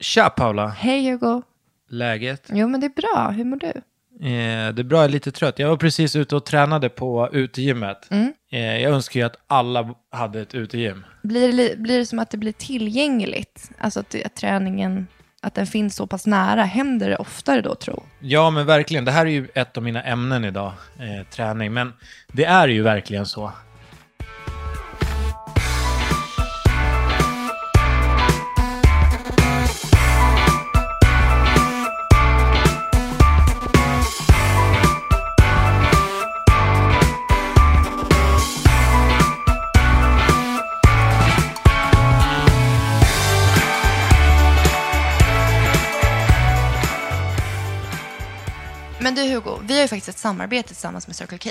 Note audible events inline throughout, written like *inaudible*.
Tja Paula, Hej Hugo. läget? Jo men det är bra, hur mår du? Eh, det är bra, jag är lite trött. Jag var precis ute och tränade på utegymmet. Mm. Eh, jag önskar ju att alla hade ett utegym. Blir det, li- blir det som att det blir tillgängligt? Alltså att, att träningen, att den finns så pass nära? Händer det oftare då tro? Ja, men verkligen. Det här är ju ett av mina ämnen idag, eh, träning. Men det är ju verkligen så. Men du Hugo, vi har ju faktiskt ett samarbete tillsammans med Circle K.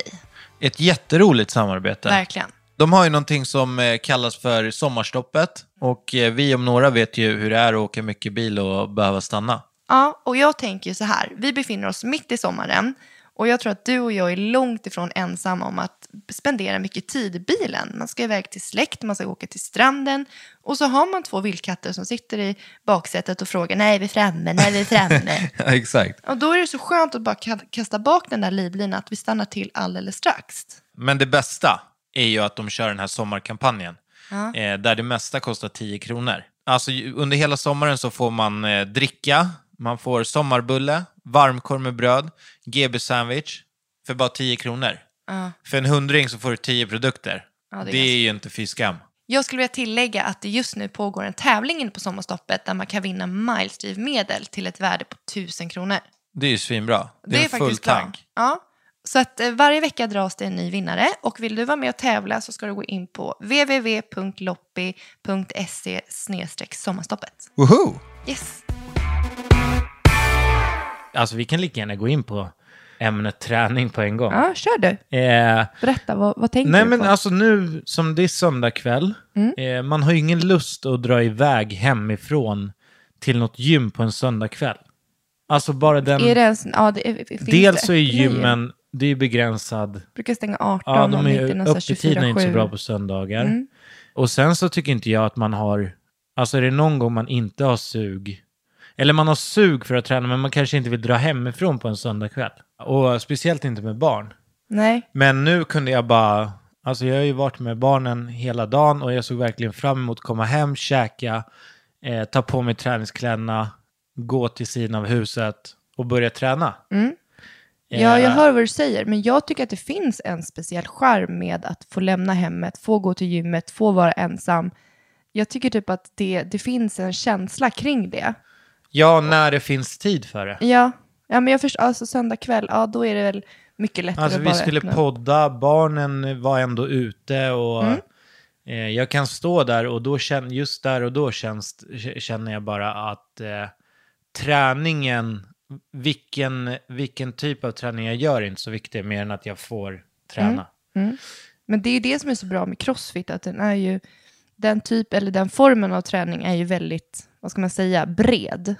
Ett jätteroligt samarbete. Verkligen. De har ju någonting som eh, kallas för sommarstoppet. Och eh, vi om några vet ju hur det är att åka mycket bil och behöva stanna. Ja, och jag tänker ju så här. Vi befinner oss mitt i sommaren och jag tror att du och jag är långt ifrån ensamma om att spendera mycket tid i bilen. Man ska iväg till släkt, man ska åka till stranden och så har man två vildkatter som sitter i baksätet och frågar när är vi framme, när är vi framme? *laughs* Ja, exakt. och då är det så skönt att bara ka- kasta bak den där livlinan att vi stannar till alldeles strax. Men det bästa är ju att de kör den här sommarkampanjen. Ja. Eh, där det mesta kostar 10 kronor. Alltså under hela sommaren så får man eh, dricka, man får sommarbulle, varmkorv med bröd, GB-sandwich för bara 10 kronor. Ja. För en hundring så får du 10 produkter. Ja, det är det är ju inte fy skam. Jag skulle vilja tillägga att det just nu pågår en tävling inne på sommarstoppet där man kan vinna milesdrivmedel till ett värde på 1000 kronor. Det är ju svinbra. Det, Det är, är full faktiskt bra. tank. Ja. Så att eh, varje vecka dras det en ny vinnare och vill du vara med och tävla så ska du gå in på www.loppi.se sommarstoppet. Woho! Yes. Alltså vi kan lika gärna gå in på ämnet träning på en gång. Ja, kör du. Eh, Berätta, vad, vad tänker Nej du men på? Mm. alltså nu som det är söndag kväll, eh, man har ju ingen lust att dra iväg hemifrån till något gym på en söndag kväll. Alltså bara den... är det ens, ja, det, finns dels det så är gymmen, det är begränsad. brukar stänga 18 Ja, de är, här öppettiderna är inte så 24/7. bra på söndagar. Mm. Och sen så tycker inte jag att man har, alltså är det någon gång man inte har sug, eller man har sug för att träna men man kanske inte vill dra hemifrån på en söndag kväll. Och speciellt inte med barn. Nej, Men nu kunde jag bara, alltså jag har ju varit med barnen hela dagen och jag såg verkligen fram emot att komma hem, käka, eh, ta på mig träningskläderna, gå till sidan av huset och börja träna. Mm. Ja, Eh, jag hör vad du säger, men jag tycker att det finns en speciell charm med att få lämna hemmet, få gå till gymmet, få vara ensam. Jag tycker typ att det, det finns en känsla kring det. Ja, när det finns tid för det. Ja, ja men jag förstår, alltså söndag kväll, ja då är det väl mycket lättare Alltså att vi bara skulle öppna podda, barnen var ändå ute och Mm. eh, jag kan stå där och då känner, just där och då känns, känner jag bara att eh, träningen, vilken, vilken typ av träning jag gör är inte så viktigt mer än att jag får träna. Men det är ju det som är så bra med crossfit, att den är ju, den typ, eller den formen av träning är ju väldigt, vad ska man säga, bred.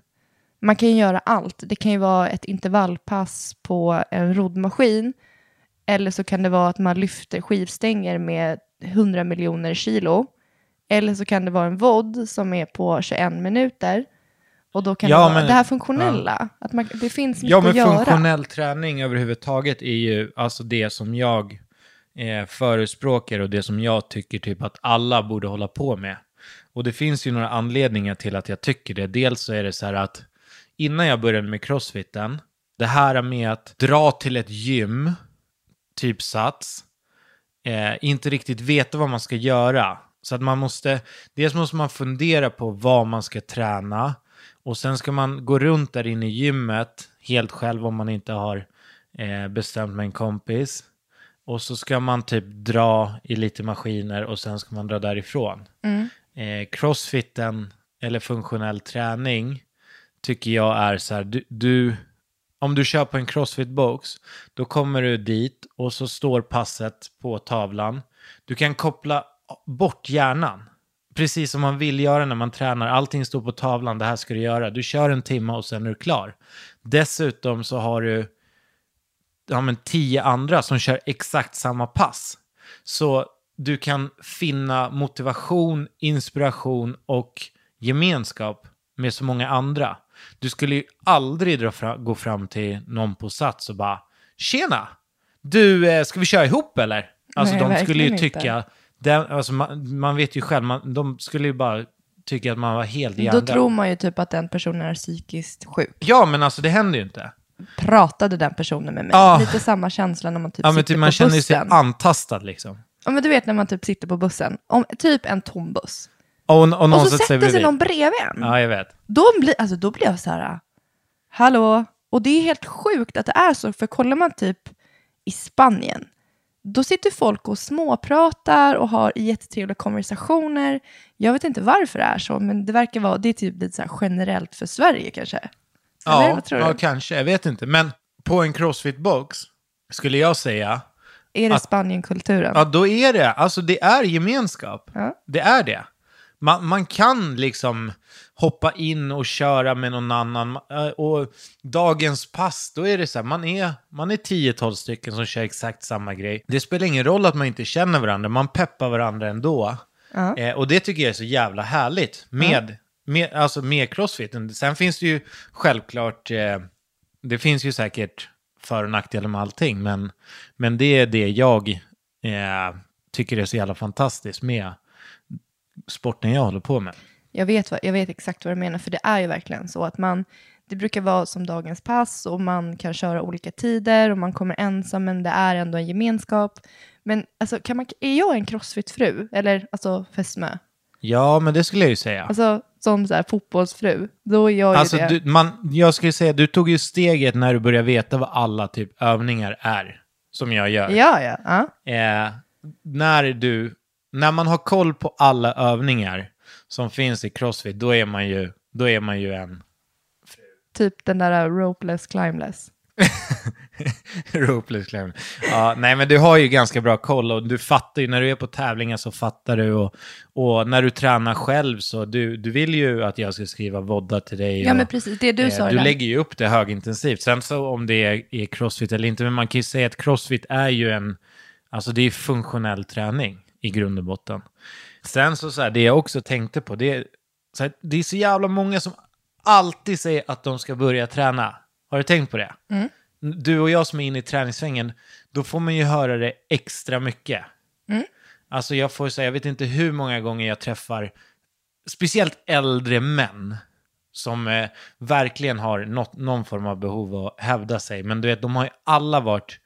Man kan ju göra allt. Det kan ju vara ett intervallpass på en roddmaskin, eller så kan det vara att man lyfter skivstänger med 100 miljoner kilo, eller så kan det vara en VOD som är på 21 minuter, och då kan Ja, det vara men- det här funktionella, att man, det finns mycket Ja, men att göra. funktionell träning överhuvudtaget är ju alltså det som jag eh, förespråkar och det som jag tycker typ att alla borde hålla på med. Och det finns ju några anledningar till att jag tycker det. Dels så är det så här att innan jag började med crossfiten, det här med att dra till ett gym, typ sats, eh, inte riktigt veta vad man ska göra. Så att man måste, dels måste man fundera på vad man ska träna och sen ska man gå runt där inne i gymmet helt själv om man inte har eh, bestämt med en kompis. Och så ska man typ dra i lite maskiner och sen ska man dra därifrån. Eh, crossfiten eller funktionell träning tycker jag är så här, du, du om du kör på en crossfit-box, då kommer du dit och så står passet på tavlan. Du kan koppla bort hjärnan. Precis som man vill göra när man tränar. Allting står på tavlan, det här ska du göra. Du kör en timme och sen är du klar. Dessutom så har du ja, men tio andra som kör exakt samma pass. Så du kan finna motivation, inspiration och gemenskap med så många andra. Du skulle ju aldrig gå fram till någon på Sats och bara “Tjena! Du, eh, ska vi köra ihop eller?” Alltså Nej, de skulle ju tycka, den, alltså, man, man vet ju själv, man, de skulle ju bara tycka att man var helt Då hjärndöd. tror man ju typ att den personen är psykiskt sjuk. Ja, men alltså det händer ju inte. Pratade den personen med mig? Ja. Lite samma känsla när man typ Ja, men sitter typ, man på känner bussen. sig antastad liksom. Ja, men du vet när man typ sitter på bussen, om, typ en tom buss. Och, och Och så sätter sig någon bredvid en. Ja, jag vet. Då, blir, alltså, då blir jag så här, hallå? Och det är helt sjukt att det är så, för kollar man typ i Spanien, då sitter folk och småpratar och har jättetrevliga konversationer. Jag vet inte varför det är så, men det verkar vara, det är typ lite så generellt för Sverige kanske. Eller Ja, vad tror ja, du? kanske. Jag vet inte. Men på en crossfit-box skulle jag säga, Är det att- Spanienkulturen? ja då är det, alltså det är gemenskap. Ja. Det är det. Man, man kan liksom hoppa in och köra med någon annan. Ma- eh, Och dagens pass, då är det så här, man är, man är 10-12 stycken som kör exakt samma grej. Det spelar ingen roll att man inte känner varandra, man peppar varandra ändå. Ja. Eh, och det tycker jag är så jävla härligt med, med, alltså med crossfiten. Sen finns det ju självklart, eh, det finns ju säkert för och nackdelar med allting, men, men det är det jag eh, tycker är så jävla fantastiskt med sporten jag håller på med. Jag vet, vad, jag vet exakt vad du menar, för det är ju verkligen så att man, det brukar vara som dagens pass och man kan köra olika tider och man kommer ensam, men det är ändå en gemenskap. Men alltså, kan man, är jag en crossfit-fru? Eller alltså fästmö? Ja, men det skulle jag ju säga. Alltså som så här fotbollsfru, då är jag ju Alltså, det. du, man, jag skulle säga, du tog ju steget när du började veta vad alla typ övningar är, som jag gör. Ja, ja. ja. Eh, när, du, när man har koll på alla övningar som finns i crossfit, då är man ju, då är man ju en Typ den där ropeless, climbeless. *laughs* *laughs* ropeless climber. Ja, nej, men du har ju ganska bra koll och du fattar ju, när du är på tävlingar så fattar du och, och när du tränar själv så du, du vill ju att jag ska skriva vodda till dig. Ja, och, men precis. Det du Eh, sa Du där. lägger ju upp det högintensivt. Sen så om det är, är crossfit eller inte, men man kan ju säga att crossfit är ju en, alltså det är funktionell träning i grund och botten. Sen så, så här, det jag också tänkte på, det är, så här, det är så jävla många som alltid säger att de ska börja träna. Har du tänkt på det? Mm. Du och jag som är inne i träningssvängen, då får man ju höra det extra mycket. Mm. Alltså jag får säga, jag vet inte hur många gånger jag träffar speciellt äldre män som eh, verkligen har något, någon form av behov att hävda sig. Men du vet, de har ju alla varit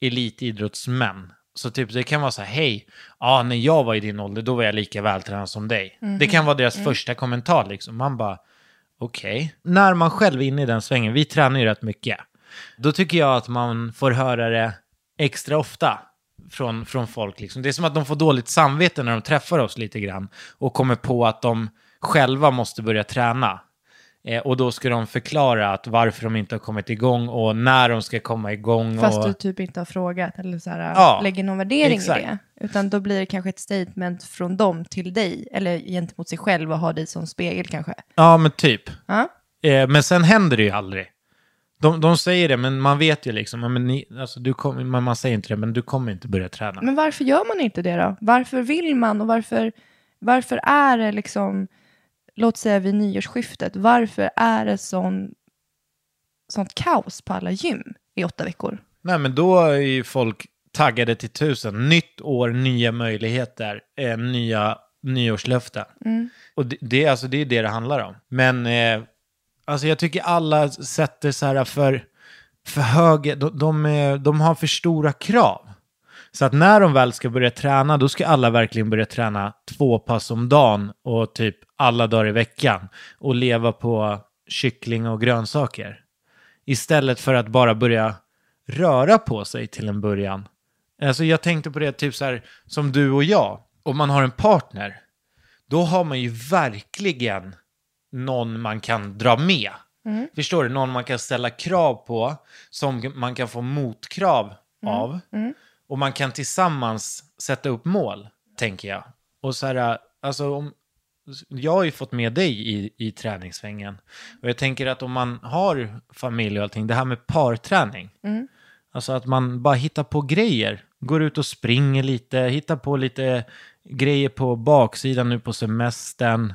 elitidrottsmän. Så typ det kan vara så här, hej, ja, när jag var i din ålder då var jag lika vältränad som dig. Det kan vara deras första kommentar liksom. Man bara, okej. När man själv är inne i den svängen, vi tränar ju rätt mycket. Då tycker jag att man får höra det extra ofta från, från folk. Liksom. Det är som att de får dåligt samvete när de träffar oss lite grann och kommer på att de själva måste börja träna. Eh, och då ska de förklara att varför de inte har kommit igång och när de ska komma igång. Fast och... du typ inte har frågat eller så här, Ja, lägger någon värdering exakt. i det. Utan då blir det kanske ett statement från dem till dig, eller gentemot sig själv och ha dig som spegel kanske. Ja, men typ. Ja, Eh, men sen händer det ju aldrig. De, de säger det, men man vet ju liksom, men ni, alltså, du kommer- men man säger inte det, men du kommer inte börja träna. men varför gör man inte det då? Varför vill man och varför, varför är det liksom, låt säga vid nyårsskiftet, varför är det sån, sånt kaos på alla gym i åtta veckor? Nej, men då är ju folk taggade till tusen. Nytt år, nya möjligheter, eh, nya nyårslöften. Och det, det, alltså, det är det det handlar om. Men eh, alltså jag tycker alla sätter så här för, för höga, de, de, är- de har för stora krav. Så att när de väl ska börja träna, då ska alla verkligen börja träna två pass om dagen och typ alla dagar i veckan. Och leva på kyckling och grönsaker. Istället för att bara börja röra på sig till en början. Alltså jag tänkte på det typ så här som du och jag. Om man har en partner, då har man ju verkligen någon man kan dra med. Förstår du? Någon man kan ställa krav på, som man kan få motkrav av. Och man kan tillsammans sätta upp mål, tänker jag. Och så här, alltså om, jag har ju fått med dig i, i träningssvängen. Och jag tänker att om man har familj och allting, det här med parträning. Alltså att man bara hittar på grejer. Går ut och springer lite, hittar på lite grejer på baksidan nu på semestern.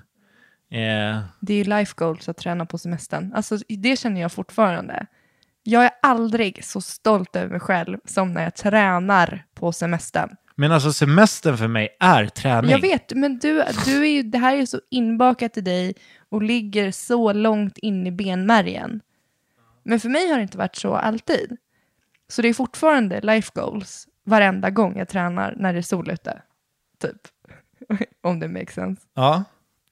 Eh, Det är ju life goals att träna på semestern. Alltså, det känner jag fortfarande. Jag är aldrig så stolt över mig själv som när jag tränar på semestern. men alltså semestern för mig är träning. Jag vet, men du, du är ju, det här är ju så inbakat i dig och ligger så långt in i benmärgen. Men för mig har det inte varit så alltid. Så det är fortfarande life goals varenda gång jag tränar när det är sol ute. Typ. *laughs* om det makes sense. Ja,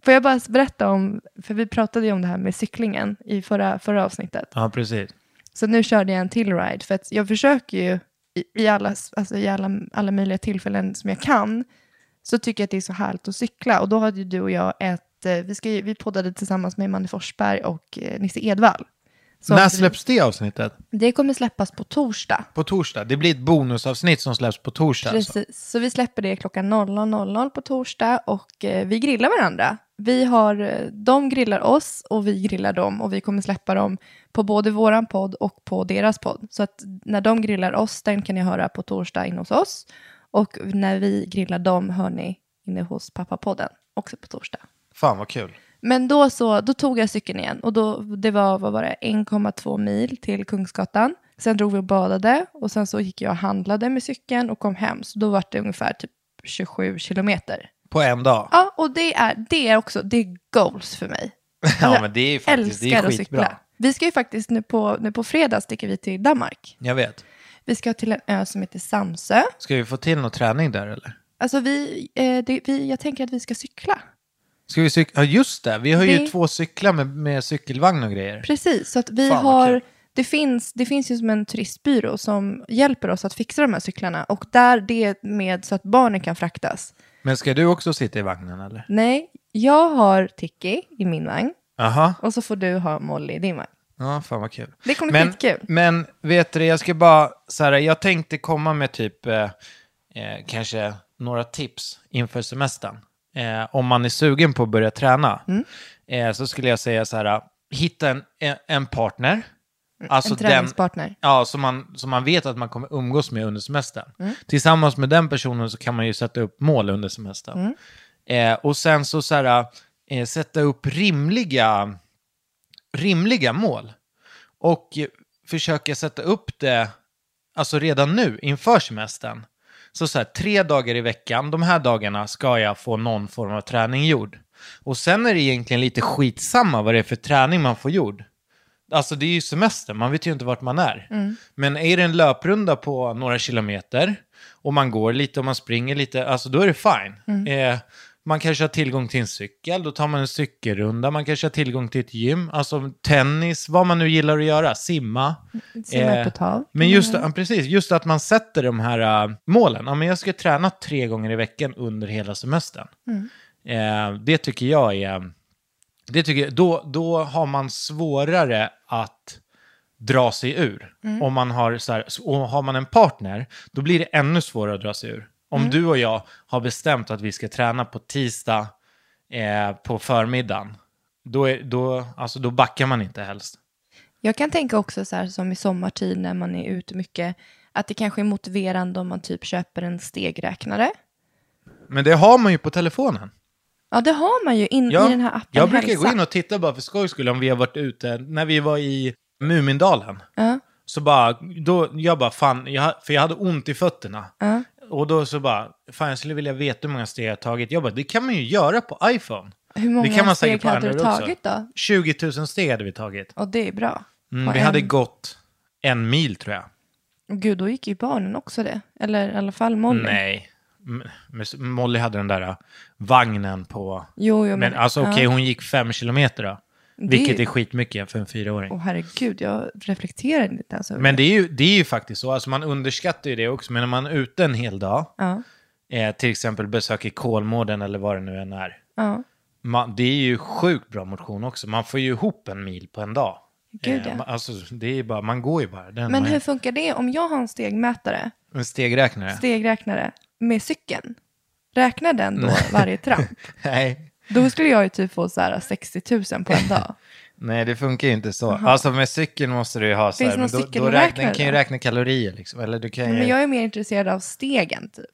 Får jag bara berätta om, för vi pratade ju om det här med cyklingen i förra, förra avsnittet. ja precis. Så nu körde jag en till ride, för att jag försöker ju i, i, alla, alltså i alla, alla möjliga tillfällen som jag kan, så tycker jag att det är så härligt att cykla. Och då hade ju du och jag ett, eh, vi, ska, ju- vi poddade tillsammans med Manne Forsberg och eh, Nisse Edvall. Så När släpps det avsnittet? Det kommer släppas på torsdag. På torsdag. Det blir ett bonusavsnitt som släpps på torsdag. Alltså. Precis, så vi släpper det klockan 00.00 på torsdag och eh, vi grillar varandra. Vi har, eh, de grillar oss och vi grillar dem och vi kommer släppa dem på både våran podd och på deras podd. Så att när de grillar oss, den kan ni höra på torsdag inne hos oss. Och när vi grillar dem hör ni inne hos pappapodden, också på torsdag. Fan vad kul. Men då, så, då tog jag cykeln igen och då, det var, vad var det, 1,2 mil till Kungsgatan. Sen drog vi och badade och sen så gick jag och handlade med cykeln och kom hem. Så då var det ungefär typ 27 kilometer. På en dag. Ja, och det är, det är också, det är goals för mig. *laughs* Ja, jag men det är ju faktiskt det Älskar är att skitbra. cykla. Vi ska ju faktiskt nu på, nu på fredag sticker vi till Danmark. Jag vet. Vi ska till en ö som heter Samsö. Ska vi få till någon träning där eller? Alltså vi, eh, det, vi, jag tänker att vi ska cykla. Ska vi cykla? Ja just det, vi har ju Det- två cyklar med, med cykelvagn och grejer. Precis, så att vi Fan, har... kul. Det finns, det finns ju som en turistbyrå som hjälper oss att fixa de här cyklarna. Och där det är med så att barnen kan fraktas. Men ska du också sitta i vagnen eller? Nej, jag har Tiki i min vagn. Aha. Och så får du ha Molly i din vagn. Ja, fan vad kul. Det kommer Men, skitkul. men vet du, jag ska bara, så här, jag tänkte komma med typ eh, eh, kanske några tips inför semestern. Eh, om man är sugen på att börja träna, Mm. eh, så skulle jag säga så här, hitta en, en partner. Alltså en träningspartner. Ja, som man, som man vet att man kommer umgås med under semestern. Mm. Tillsammans med den personen så kan man ju sätta upp mål under semestern. Mm. Eh, och sen så, så här, eh, sätta upp rimliga, rimliga mål. Och eh, försöka sätta upp det alltså redan nu inför semestern. Så så här, tre dagar i veckan, de här dagarna ska jag få någon form av träning gjord. Och sen är det egentligen lite skitsamma vad det är för träning man får gjord. Alltså det är ju semester, man vet ju inte vart man är. Men är det en löprunda på några kilometer och man går lite och man springer lite, alltså då är det fine. Eh, man kanske har tillgång till en cykel, då tar man en cykelrunda. Man kanske har tillgång till ett gym, alltså tennis, vad man nu gillar att göra, simma. Simma Eh, ett hav. Men just, ja, precis, just att man sätter de här äh, målen. Ja, men jag ska träna tre gånger i veckan under hela semestern. Eh, det tycker jag är... Det tycker jag, då, då har man svårare att dra sig ur. Om man har, så här, och har man en partner, då blir det ännu svårare att dra sig ur. Om du och jag har bestämt att vi ska träna på tisdag eh, på förmiddagen, då, är, då, alltså, då backar man inte helst. Jag kan tänka också så här som i sommartid när man är ute mycket, att det kanske är motiverande om man typ köper en stegräknare. Men det har man ju på telefonen. Ja, det har man ju in, Ja, i den här appen jag brukar Hälsa. gå in och titta bara för skojs skull om vi har varit ute. När vi var i Mumindalen, Ja, så bara, då, jag bara fan, jag, för jag hade ont i fötterna. ja. och då så bara, fan jag skulle vilja veta hur många steg jag har tagit. Jag bara, det kan man ju göra på iPhone. Hur många det kan man steg hade du Android också. tagit då? 20 000 steg hade vi tagit. Och det är bra. Mm, vi hade en- gått en mil tror jag. Gud, då gick ju barnen också det. Eller i alla fall Molly. Nej. Men Molly hade den där uh, vagnen på... Jo, jo, Men, alltså okej, ja. hon gick fem kilometer då. Vilket är skitmycket för en fyraåring. Åh herregud, jag reflekterar inte ens över Men det. det är, ju, det är ju faktiskt så, alltså man underskattar ju det också, men när man är ute en hel dag, Ja, eh, till exempel besöker Kolmården eller vad det nu än är, ja. man, det är ju sjukt bra motion också. Man får ju ihop en mil på en dag. Gud, ja. man- alltså, det är bara, man går ju bara. Men hur funkar det om jag har en stegmätare, En stegräknare? stegräknare, med cykeln? Räknar den då varje tramp? *laughs* Nej. Då skulle jag ju typ få så här 60 000 på en dag. *laughs* Nej, det funkar ju inte så. Alltså med cykeln måste du ju ha så Finns här, men någon då, då räkna, den kan ju räkna kalorier liksom. Eller du kan ju... Men jag är mer intresserad av stegen typ.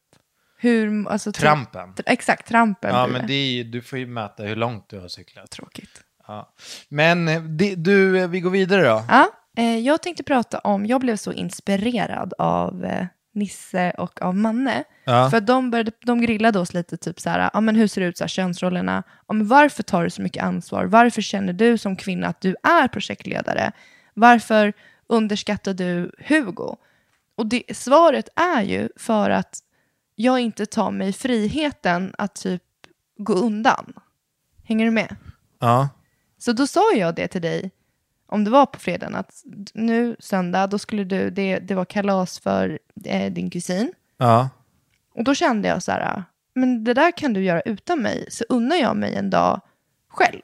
Hur, alltså, typ- Trampen. tr- Exakt, trampen. Ja, men det är ju, du får ju mäta hur långt du har cyklat. Tråkigt. Ja. Men eh, det, du, eh, vi går vidare då. Ja, eh, jag tänkte prata om, jag blev så inspirerad av eh, Nisse och av Manne. Ja. För de, började, de grillade oss lite, typ så här, ja men hur ser det ut, så här, könsrollerna? Ja, men varför tar du så mycket ansvar? Varför känner du som kvinna att du är projektledare? Varför underskattar du Hugo? Och det, svaret är ju för att jag inte tar mig friheten att typ gå undan. Hänger du med? Ja. Så då sa jag det till dig, om det var på fredagen, att nu söndag, då skulle du, det, det var kalas för eh, din kusin. Ja. Och då kände jag så här, men det där kan du göra utan mig, så unnar jag mig en dag själv.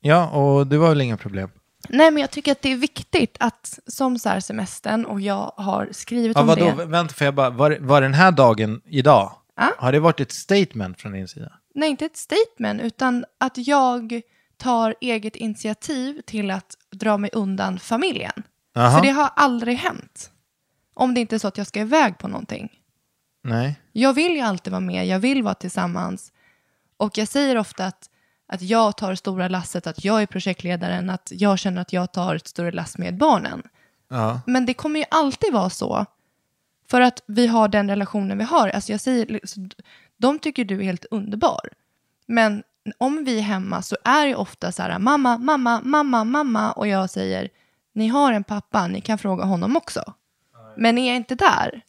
Ja, och det var väl inga problem. Nej, men jag tycker att det är viktigt att, som så här semestern, och jag har skrivit Ja, om vadå? det. Vänta, för jag bara, var, var den här dagen idag? Ja. Har det varit ett statement från din sida? Nej, inte ett statement, utan att jag tar eget initiativ till att dra mig undan familjen. Jaha. För det har aldrig hänt. Om det inte är så att jag ska iväg på någonting. Nej. Jag vill ju alltid vara med, jag vill vara tillsammans. Och jag säger ofta att, att jag tar stora lasset, att jag är projektledaren, att jag känner att jag tar ett större lass med barnen. Ja. Men det kommer ju alltid vara så. För att vi har den relationen vi har. Alltså jag säger, liksom, de tycker du är helt underbar. Men om vi är hemma så är det ofta så här, mamma, mamma, mamma, mamma. Och jag säger, ni har en pappa, ni kan fråga honom också. Men är jag inte där,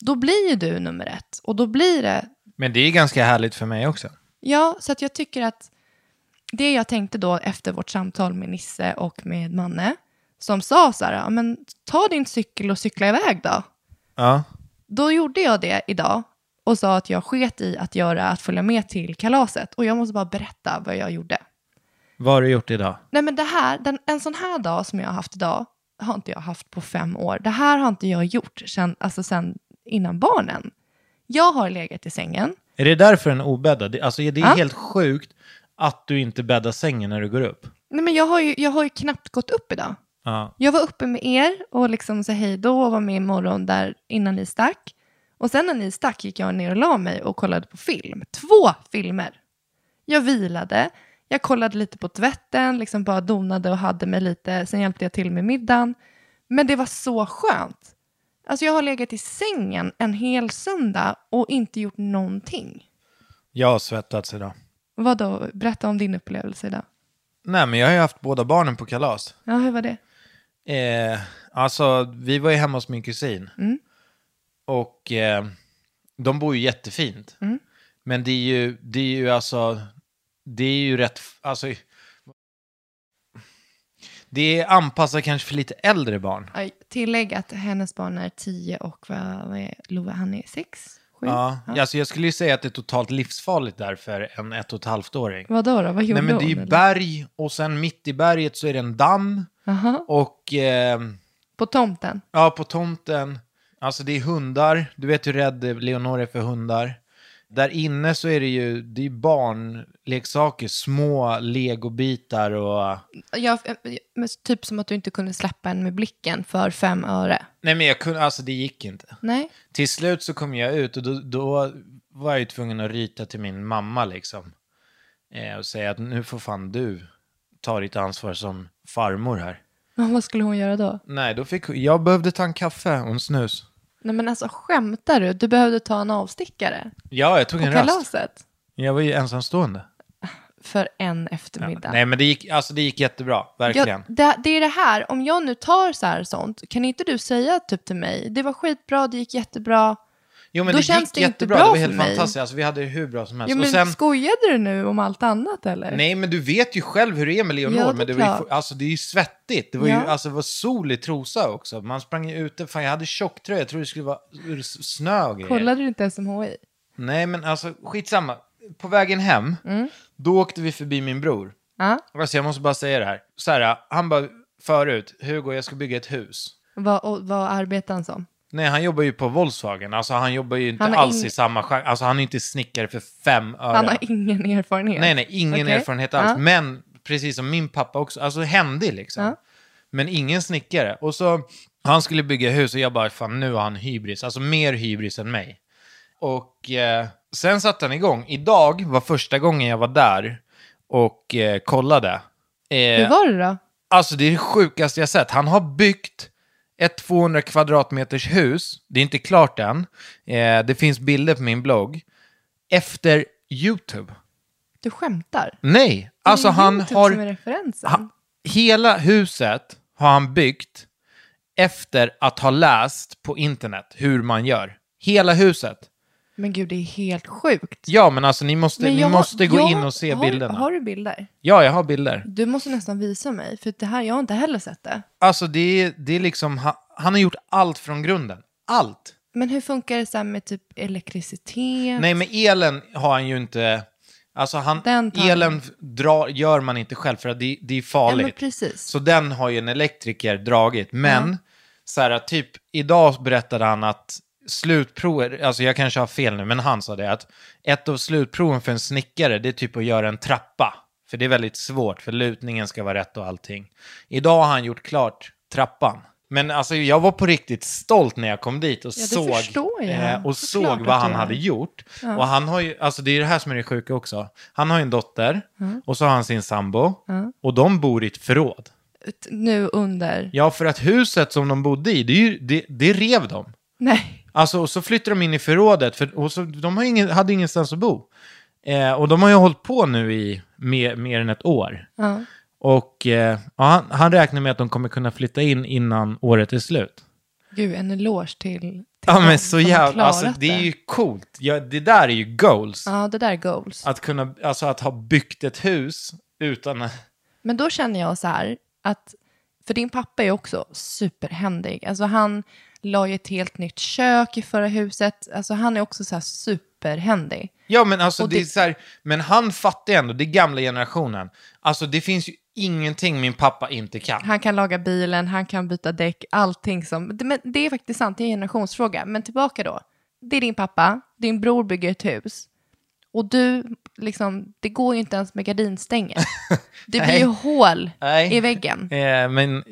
då blir ju du nummer ett. Och då blir det, Men det är ganska härligt för mig också. ja, så att jag tycker att det jag tänkte då efter vårt samtal med Nisse och med Manne, som sa så här, men ta din cykel och cykla iväg då. Ja. Då gjorde jag det idag och sa att jag sket i att göra, att följa med till kalaset. Och jag måste bara berätta vad jag gjorde. Vad har du gjort idag? Nej men det här, den, en sån här dag som jag har haft idag, har inte jag haft på fem år. Det här har inte jag gjort sen, alltså sen innan barnen. Jag har legat i sängen. Är det därför den är obäddad? Det- Alltså det är Ja. helt sjukt att du inte bäddar sängen när du går upp. Nej men jag har ju, jag har ju knappt gått upp idag. Ja. Jag var uppe med er och liksom sa hej då och var med imorgon där innan ni stack. Och sen när ni stack gick jag ner och la mig och kollade på film. Två filmer. Jag vilade, jag kollade lite på tvätten, liksom bara donade och hade mig lite. Sen hjälpte jag till med middagen. Men det var så skönt. Alltså jag har legat i sängen en hel söndag och inte gjort någonting. Jag har svettats idag. Vadå? Berätta om din upplevelse idag. Nej, men jag har ju haft båda barnen på kalas. Ja, hur var det? Eh, alltså, vi var ju hemma hos min kusin. Mm. Och eh, de bor ju jättefint. Mm. Men det är ju, det är ju alltså, det är ju rätt, alltså, det är anpassat kanske för lite äldre barn. Tillägg att hennes barn är tio och vad, är Love? Han är sex? Sju? Ja, alltså jag skulle ju säga att det är totalt livsfarligt där för en ett och ett halvt åring. Vadå då? Vad gjorde Nej men det är ju berg och sen mitt i berget så är det en damm Jaha. och eh, På tomten? ja, på tomten, alltså det är hundar, du vet hur rädd Leonor är för hundar. Där inne så är det ju, det är barnleksaker, små legobitar och... Jag, eh, men typ som att du inte kunde släppa en med blicken för fem öre. Nej men jag kunde, alltså det gick inte. Nej? Till slut så kom jag ut och då, då var jag ju tvungen att ryta till min mamma liksom. Eh, och säga att nu får fan du ta ditt ansvar som farmor här. Och *laughs* vad skulle hon göra då? Nej, då fick jag behövde ta en kaffe och en snus. Nej men alltså skämtar du? Du behövde ta en avstickare Ja, jag tog en rast. kalaset Jag var ju ensamstående. för en Ja. eftermiddag. Nej, men det gick, alltså, det gick jättebra, verkligen. Ja, det, det är det här, om jag nu tar så här sånt, kan inte du säga typ till mig, det var skitbra, det gick jättebra. Jo, men Då det känns gick det inte jättebra. bra Det var för helt mig. fantastiskt. Alltså, vi hade det hur bra som helst. Ja, men och sen, skojade du nu om allt annat eller? nej, men du vet ju själv hur det är med Leonor. Ja, det men det, var ju, alltså, det är ju svettigt. Det var, Ja. ju, alltså, det var sol i trosa också. Man sprang ju ute. Fan, jag hade tjocktröja. Jag trodde det skulle vara snö och grejer. Kollade du inte SMHI? Nej, men alltså skitsamma. På vägen hem, Mm. då åkte vi förbi min bror. Ja. Alltså, jag måste bara säga det här. Så här, han bara förut, Hugo, jag ska bygga ett hus. Vad, och, vad arbetar han som? Nej, han jobbar ju på Volkswagen. Alltså han jobbar ju inte alls ing- i samma genre. Alltså han är inte snickare för fem öre. Han har ingen erfarenhet. Nej, nej, ingen Okej. erfarenhet alls. Ja. Men precis som min pappa också, alltså händig liksom. Ja. Men ingen snickare. Och så, han skulle bygga hus och jag bara, fan nu har han hybris. Alltså mer hybris än mig. Och eh, sen satte han igång. Idag var första gången jag var där och eh, kollade. Eh, Hur var det då? Alltså det är det sjukaste jag sett. Han har byggt ett 200 kvadratmeters hus. Det är inte klart än. Eh, det finns bilder på min blogg. Efter YouTube. Du skämtar? Nej, alltså Det är han YouTube har... som är referensen. Han, hela huset har han byggt efter att ha läst på internet hur man gör. Hela huset. Men gud, det är helt sjukt. Ja, men alltså ni måste, Men ni jag har- måste gå jag- in och se har, bilderna. Har du bilder? Ja, jag har bilder. Du måste nästan visa mig, för det här, jag har inte heller sett det. Alltså det är, det är liksom, han, han har gjort allt från grunden. Allt. Men hur funkar det så här med typ elektricitet? Nej, men elen har han ju inte... Alltså han, Den tar- elen drar, gör man inte själv för att det, det är ja, farligt. men precis. Så den har ju en elektriker dragit. Men, så här, typ idag berättade han att slutprovet, alltså jag kanske har fel nu, men han sa det att ett av slutproven för en snickare, det är typ att göra en trappa. För det är väldigt svårt, för lutningen ska vara rätt och allting. Idag har han gjort klart trappan. Men alltså jag var på riktigt stolt när jag kom dit och Ja, såg, eh, och såg vad han hade gjort. Och han har ju, alltså det är det här som är det sjuka också. Han har ju en dotter och så har han sin sambo och de bor i ett förråd. Nu under... Ja, för att huset som de bodde i, det, det, det rev de. Nej. Alltså, och så flyttade de in i förrådet, för, och så, de har ingen, hade ingenstans att bo. Eh, och de har ju hållit på nu i mer, mer än ett år. Ja. Och eh, ja, han, han räknar med att de kommer kunna flytta in innan året är slut. Gud, en eloge till, Ja, men så jävla, alltså det är ju coolt. Ja, det där är ju goals. Ja, det där är goals. Att kunna, alltså att ha byggt ett hus utan... Men då känner jag så här att, för din pappa är också superhändig. Alltså han la ju ett helt nytt kök i förra huset. Alltså han är också så här superhändig. Ja, men alltså Och det, är det- så här, men han fattar ändå, det är gamla generationen. Alltså det finns ju ingenting min pappa inte kan. Han kan laga bilen, han kan byta däck, allting som... det- Men det är faktiskt sant, det är en generationsfråga. Men tillbaka då. Det är din pappa, din bror bygger ett hus. Och du, liksom, det går ju inte ens med gardinstänger. *laughs* Det blir ju hål Nej. i väggen. Eh, men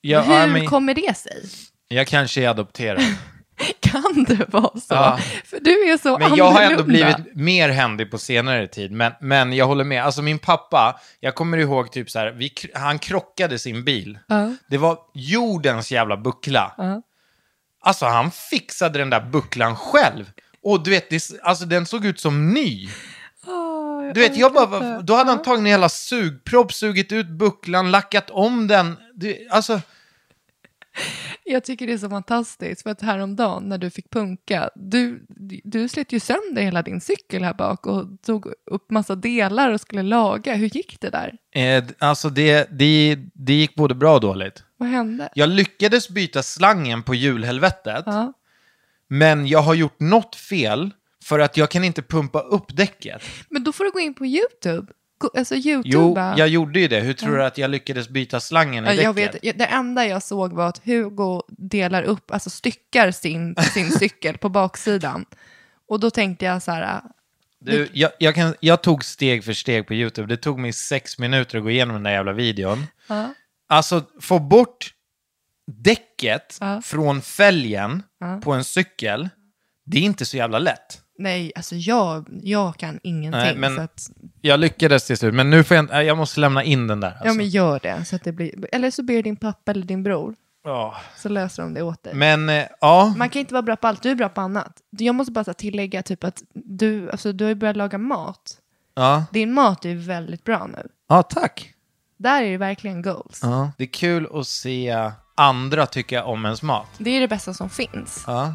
jag, Hur ja, men, kommer det sig? Jag kanske är adopterad. *laughs* Kan det vara så? Ja. För du är så Men jag har ändå annorlunda. blivit mer händig på senare tid. Men, men jag håller med. Alltså min pappa, jag kommer ihåg typ så här, vi, han krockade sin bil. Ja. Det var jordens jävla buckla. Ja. Alltså han fixade den där bucklan själv. Och du vet, det, alltså den såg ut som ny. Du vet, jag bara, då hade han tagit en hela sugpropp, sugit ut bucklan, lackat om den. Du, alltså, *laughs* Jag tycker det är så fantastiskt, för att häromdagen när du fick punka, du, du slet ju sönder hela din cykel här bak och tog upp massa delar och skulle laga. Hur gick det där? eh, alltså det, det, det gick både bra och dåligt. Vad hände? Jag lyckades byta slangen på hjulhelvetet, Ja. men jag har gjort något fel för att jag kan inte pumpa upp däcket. Men då får du gå in på YouTube. Alltså YouTube. Jo, jag gjorde ju det. Hur tror du att jag lyckades byta slangen i Ja, däcket? jag vet, jag- det enda jag såg var att Hugo delar upp, alltså styckar sin, sin cykel på baksidan. Och då tänkte jag så här, Du, jag, jag, kan, jag tog steg för steg på YouTube. Det tog mig sex minuter att gå igenom den där jävla videon. ja, Alltså, få bort däcket Ja. från fälgen på en cykel, det är inte så jävla lätt. Nej, alltså jag, jag kan ingenting. Nej, men- så att, Jag lyckades till slut, men nu får jag, jag måste lämna in den där. Alltså. Ja, men gör det. Så att det blir, eller så ber din pappa eller din bror. Ja. Så löser de det åt dig. Men eh, ja, Man kan inte vara bra på allt, du är bra på annat. Jag måste bara tillägga typ att du, alltså, du har ju börjat laga mat. ja. Din mat är väldigt bra nu. ja tack. Där är det verkligen goals. Ja. Det är kul att se andra tycka om ens mat. Det är det bästa som finns. Ja.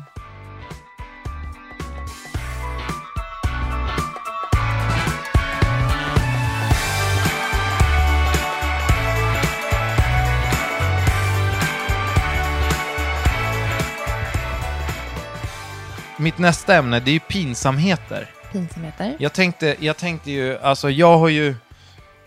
Mitt nästa ämne, det är ju pinsamheter. Pinsamheter. Jag tänkte, jag tänkte ju, alltså jag har ju,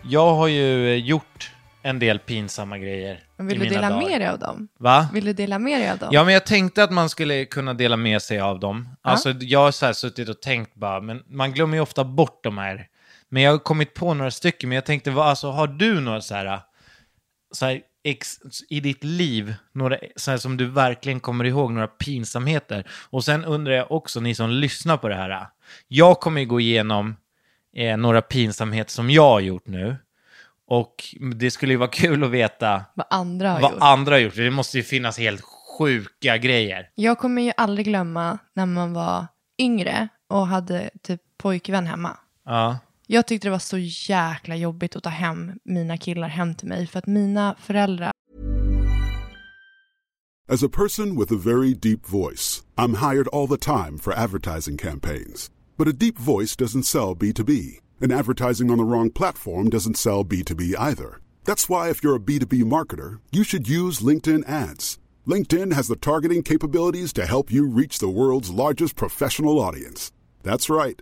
jag har ju eh, gjort en del pinsamma grejer Vill i du mina dela dagar. med dig av dem? Va? Vill du dela med dig av dem? Ja, men jag tänkte att man skulle kunna dela med sig av dem. Alltså, jag har så här suttit och tänkt bara, men man glömmer ju ofta bort de här. Men jag har kommit på några stycken, men jag tänkte, vad, alltså, har du några så här, så här ex, i ditt liv, några så som du verkligen kommer ihåg, några pinsamheter? Och sen undrar jag också, ni som lyssnar på det här, jag kommer ju gå igenom eh, några pinsamheter som jag har gjort nu. Och det skulle ju vara *laughs* kul att veta Vad andra har vad gjort. andra har gjort. Det måste ju finnas helt sjuka grejer. Jag kommer ju aldrig glömma när man var yngre och hade typ pojkvän hemma. Ja. Jag tyckte det var så jäkla jobbigt att ta hem mina killar hem till mig för att mina föräldrar As a person with a very deep voice, I'm hired all the time for advertising campaigns. But a deep voice doesn't sell B2B, and advertising on the wrong platform doesn't sell B2B either. That's why, if you're a B2B marketer, you should use LinkedIn ads. LinkedIn has the targeting capabilities to help you reach the world's largest professional audience. That's right,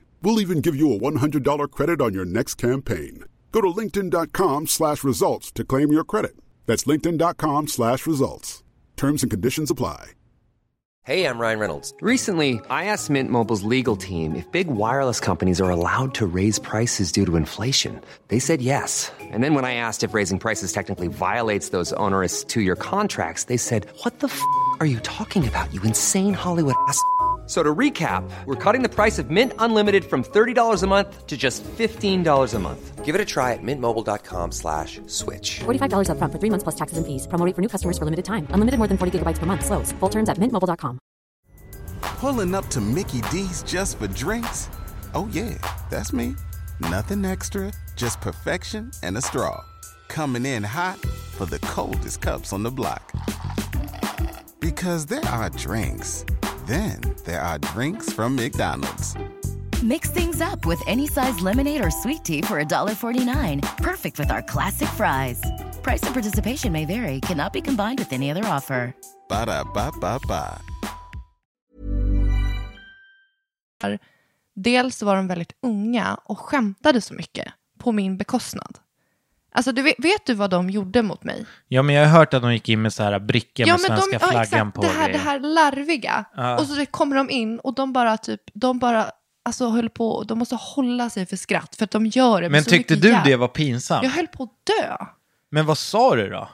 We'll even give you a $100 credit on your next campaign. Go to linkedin.com slash results to claim your credit. That's linkedin.com slash results. Terms and conditions apply. Hey, I'm Ryan Reynolds. Recently, I asked Mint Mobile's legal team if big wireless companies are allowed to raise prices due to inflation. They said yes. And then when I asked if raising prices technically violates those onerous two year contracts, they said, What the f are you talking about, you insane Hollywood ass? F- So to recap, we're cutting the price of Mint Unlimited from $30 a month to just $15 a month. Give it a try at mintmobile.com slash switch. $45 upfront for three months plus taxes and fees. Promo for new customers for limited time. Unlimited more than 40 gigabytes per month. Slows. Full terms at mintmobile.com. Pulling up to Mickey D's just for drinks? Oh, yeah, that's me. Nothing extra, just perfection and a straw. Coming in hot for the coldest cups on the block. Because there are drinks, then there are drinks from McDonald's. Mix things up with any size lemonade or sweet tea for $1.49. Perfect with our classic fries. Price and participation may vary, cannot be combined with any other offer. Ba da ba ba ba. Dels var de väldigt unga och skämtade så mycket på min bekostnad. Alltså, du vet, vet du vad de gjorde mot mig? Ja, men jag har hört att de gick in med så här brickor med svenska ja, flaggan exakt, på. det här, det här larviga. Ja. Och så kommer de in och de bara typ, de bara, alltså höll på, de måste hålla sig för skratt för att de gör det Men tyckte du hjärta. det var pinsamt? Jag höll på att dö. Men vad sa du då?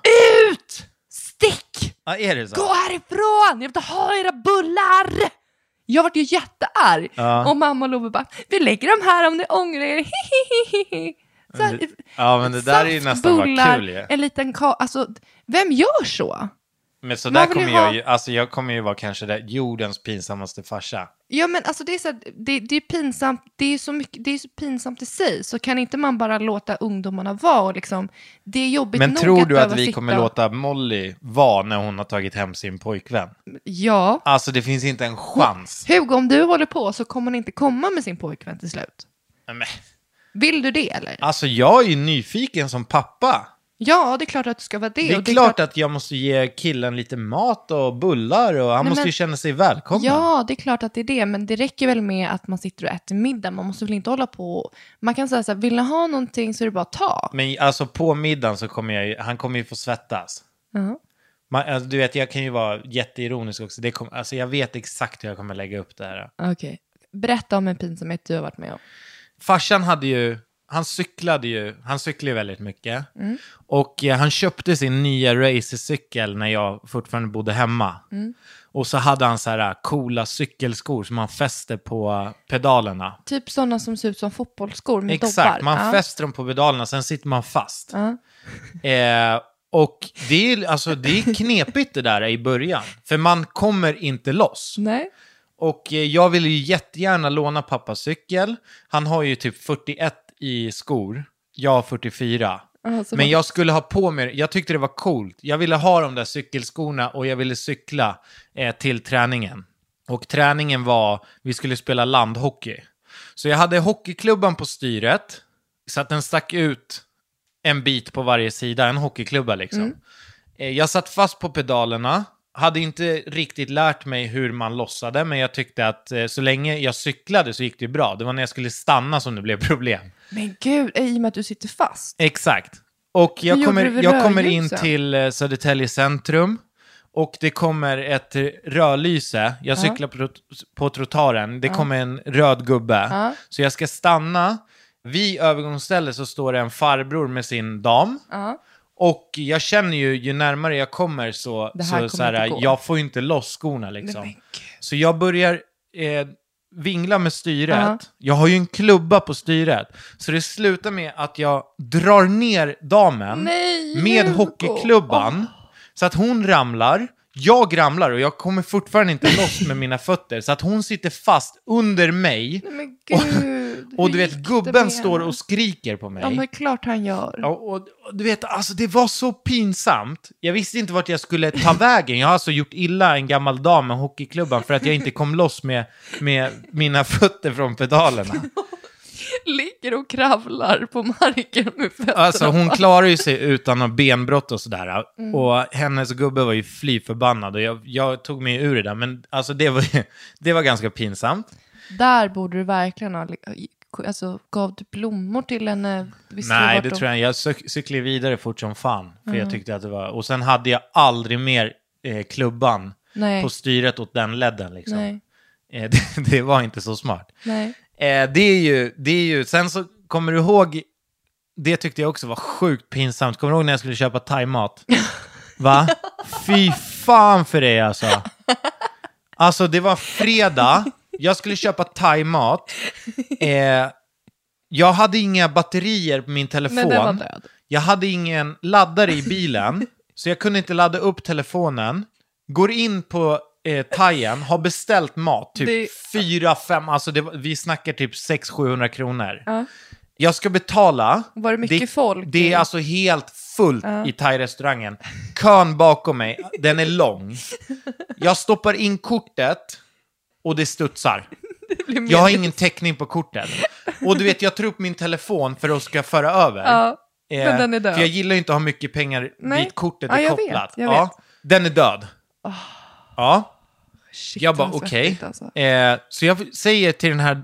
Ut! Stick! Ja, är det så? Gå härifrån! Jag vill inte ha era bullar! Jag vart ju jättearg. Ja. Och mamma och Love bara, vi lägger dem här om ni ångrar er. *laughs* Så här, Ja, men det där är ju nästan saftbullar, kul ju. En liten ka- alltså, vem gör så? Men så där kommer ha- jag ju, alltså jag kommer ju vara kanske det, jordens pinsammaste farsa. Ja men alltså det är så här, det, det är pinsamt, det är så mycket, det är så pinsamt i sig, så kan inte man bara låta ungdomarna vara och liksom, det är jobbigt Men nog tror att du att vi sitta kommer låta Molly vara när hon har tagit hem sin pojkvän? Ja. Alltså det finns inte en chans. Hugo, om du håller på så kommer hon inte komma med sin pojkvän till slut. Men, Vill du det eller? alltså jag är ju nyfiken som pappa. Ja, det är klart att du ska vara det. Det är och klart att jag måste ge killen lite mat och bullar och han Nej, måste men- ju känna sig välkommen. Ja, det är klart att det är det, men det räcker väl med att man sitter och äter middag. Man måste väl inte hålla på och... Man kan säga så här, vill ni ha någonting så är det bara att ta. Men alltså på middagen så kommer jag ju, han kommer ju få svettas. Ja. Man, alltså, du vet, jag kan ju vara jätteironisk också. Det kom, alltså, jag vet exakt hur jag kommer lägga upp det här. Okej. Berätta om en pinsamhet du har varit med om. Farsan hade ju, han cyklade ju, han cyklade ju väldigt mycket. Mm. Och eh, han köpte sin nya racercykel när jag fortfarande bodde hemma. Mm. Och så hade han så här coola cykelskor som han fäste på pedalerna. Typ sådana som ser ut som fotbollsskor med Exakt, dobbar. man Ja. fäster dem på pedalerna, sen sitter man fast. Ja. Eh, och det är, alltså, det är knepigt det där i början, för man kommer inte loss. Nej. Och eh, jag vill ju jättegärna låna pappas cykel. Han har ju typ 41 i skor, jag har 44. Alltså, Men jag skulle ha på mig, jag tyckte det var coolt. Jag ville ha de där cykelskorna och jag ville cykla eh, till träningen. Och träningen var, vi skulle spela landhockey. Så jag hade hockeyklubban på styret, så att den stack ut en bit på varje sida, en hockeyklubba liksom. Eh, Jag satt fast på pedalerna, hade inte riktigt lärt mig hur man lossade, men jag tyckte att eh, så länge jag cyklade så gick det bra. Det var när jag skulle stanna som det blev problem. Men gud, i och med att du sitter fast. Exakt. Och jag kommer, jag kommer in till eh, Södertälje centrum. Och det kommer ett eh, rödlyse. Jag cyklar på, trot- på trottoaren. Det kommer en röd gubbe. Ja. Så jag ska stanna. Vid övergångsstället så står det en farbror med sin dam. Och jag känner ju, ju närmare jag kommer så, så, kommer så här, jag får ju inte loss skorna liksom. Nej. Så jag börjar eh, vingla med styret. Ja. Jag har ju en klubba på styret. Så det slutar med att jag drar ner damen Nej, med Hugo. hockeyklubban. Så att hon ramlar. Jag ramlar och jag kommer fortfarande inte loss med mina fötter. Så att hon sitter fast under mig. Nej, gud. Och du vet, gubben står och skriker på mig. Ja, men klart han gör. Ja, och, och du vet, alltså det var så pinsamt. Jag visste inte vart jag skulle ta *laughs* vägen. Jag har alltså gjort illa en gammal dam med hockeyklubban för att jag inte kom loss med, med mina fötter från pedalerna. *laughs* Ligger och kravlar på marken med fötterna. Alltså hon klarar ju sig *laughs* utan något benbrott och sådär. Mm. Och hennes gubbe var ju fly förbannad och jag, jag tog mig ur det där. Men alltså det var, det var ganska pinsamt. Där borde du verkligen ha... Alltså, gav du blommor till henne? Visste Nej, det de- tror jag Jag cyk- cyklade vidare fort som fan. För jag tyckte att det var... Och sen hade jag aldrig mer eh, klubban Nej. på styret åt den ledden liksom. Eh, *laughs* det, det var inte så smart. Eh, det, är ju, det är ju... Sen så kommer du ihåg... Det tyckte jag också var sjukt pinsamt. Kommer du ihåg när jag skulle köpa thaimat? *laughs* Va? Fy fan för det alltså. *laughs* Alltså det var fredag. Jag skulle köpa thaimat. Eh, jag hade inga batterier på min telefon. Men den var död. Jag hade ingen laddare i bilen, så jag kunde inte ladda upp telefonen. Går in på eh, thaien, har beställt mat, typ Det- fyra, fem, alltså det, vi snackar typ 600-700 kronor. Ja. Jag ska betala. Var det mycket folk? Det är alltså helt fullt i thai-restaurangen. Kön bakom mig, den är lång. Jag stoppar in kortet och det studsar. *laughs* blir Jag har ingen täckning på kortet. Och du vet, jag tar upp min telefon för att ska föra över. Ja, Eh, men den är död. För jag gillar ju inte att ha mycket pengar Nej. dit kortet Ja, är jag vet, kopplat. jag ja, vet. Den är död. Ja, Shit, jag bara vad okej. svettigt, alltså. Eh, så jag säger till den här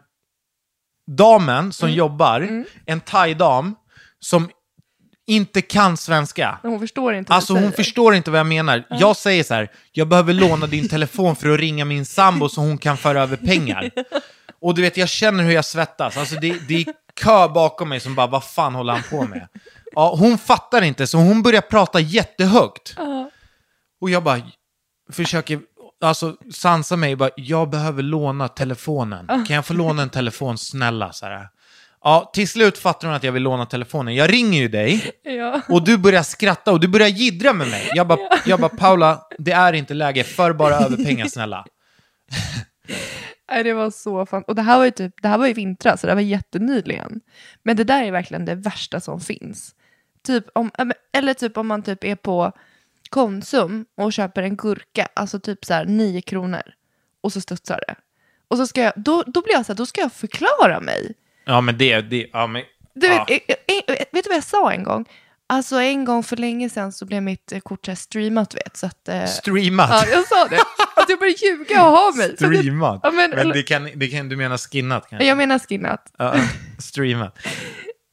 damen som Mm. jobbar, en thai-dam, som inte kan svenska. Men Hon förstår inte vad Alltså du hon säger. förstår inte vad jag menar. Jag säger så här, jag behöver låna din telefon för att ringa min sambo så hon kan föra över pengar. *laughs* Och du vet, jag känner hur jag svettas. Alltså det, det är kö bakom mig som bara, vad fan håller han på med? Ja, hon fattar inte, så hon börjar prata jättehögt. Och jag bara försöker alltså, sansa mig. Bara, jag behöver låna telefonen. Kan jag få låna en telefon, snälla? Så här. Ja, till slut fattar hon att jag vill låna telefonen. Jag ringer ju dig. Ja. Och du börjar skratta och du börjar jiddra med mig. Jag bara, jag bara Paula, det är inte läge. För bara över pengar snälla. Nej, det var så fan. Och det här var ju typ, det här var i vintras, så det här var jättenyligen. Men det där är verkligen det värsta som finns. Typ om, eller typ om man typ är på Konsum och köper en gurka, alltså typ så här 9 kronor. Och så studsar det. Och så ska jag, då, då blir jag så här, då ska jag förklara mig. Ja men det, det ja men... Du ja. vet, eh, eh, eh, vet du vad jag sa en gång? Alltså en gång för länge sedan så blev mitt kort här streamat, vet. Så att, eh, Streamat. ja, jag sa det. Att jag började ljuga och ha mig. Streamat. Ja, men, men det kan, det kan, du menar skinnat kanske? Jag menar skinnat. Ja, streamat.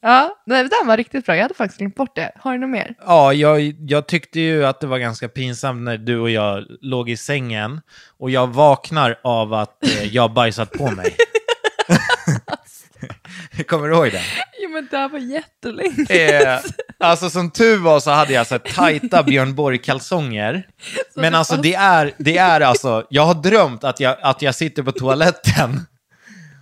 Ja, nej, den var riktigt bra. Jag hade faktiskt glömt bort det. Har du något mer? Ja, jag, jag tyckte ju att det var ganska pinsamt när du och jag låg i sängen och jag vaknar av att eh, jag bajsat på mig. *laughs* Kommer du ihåg det? Jo, men det här var jättelänge. Eh, alltså som tur var så hade jag så här tajta *laughs* Björn Borg-kalsonger. Men alltså det är, det är alltså, jag har drömt att jag, att jag sitter på toaletten.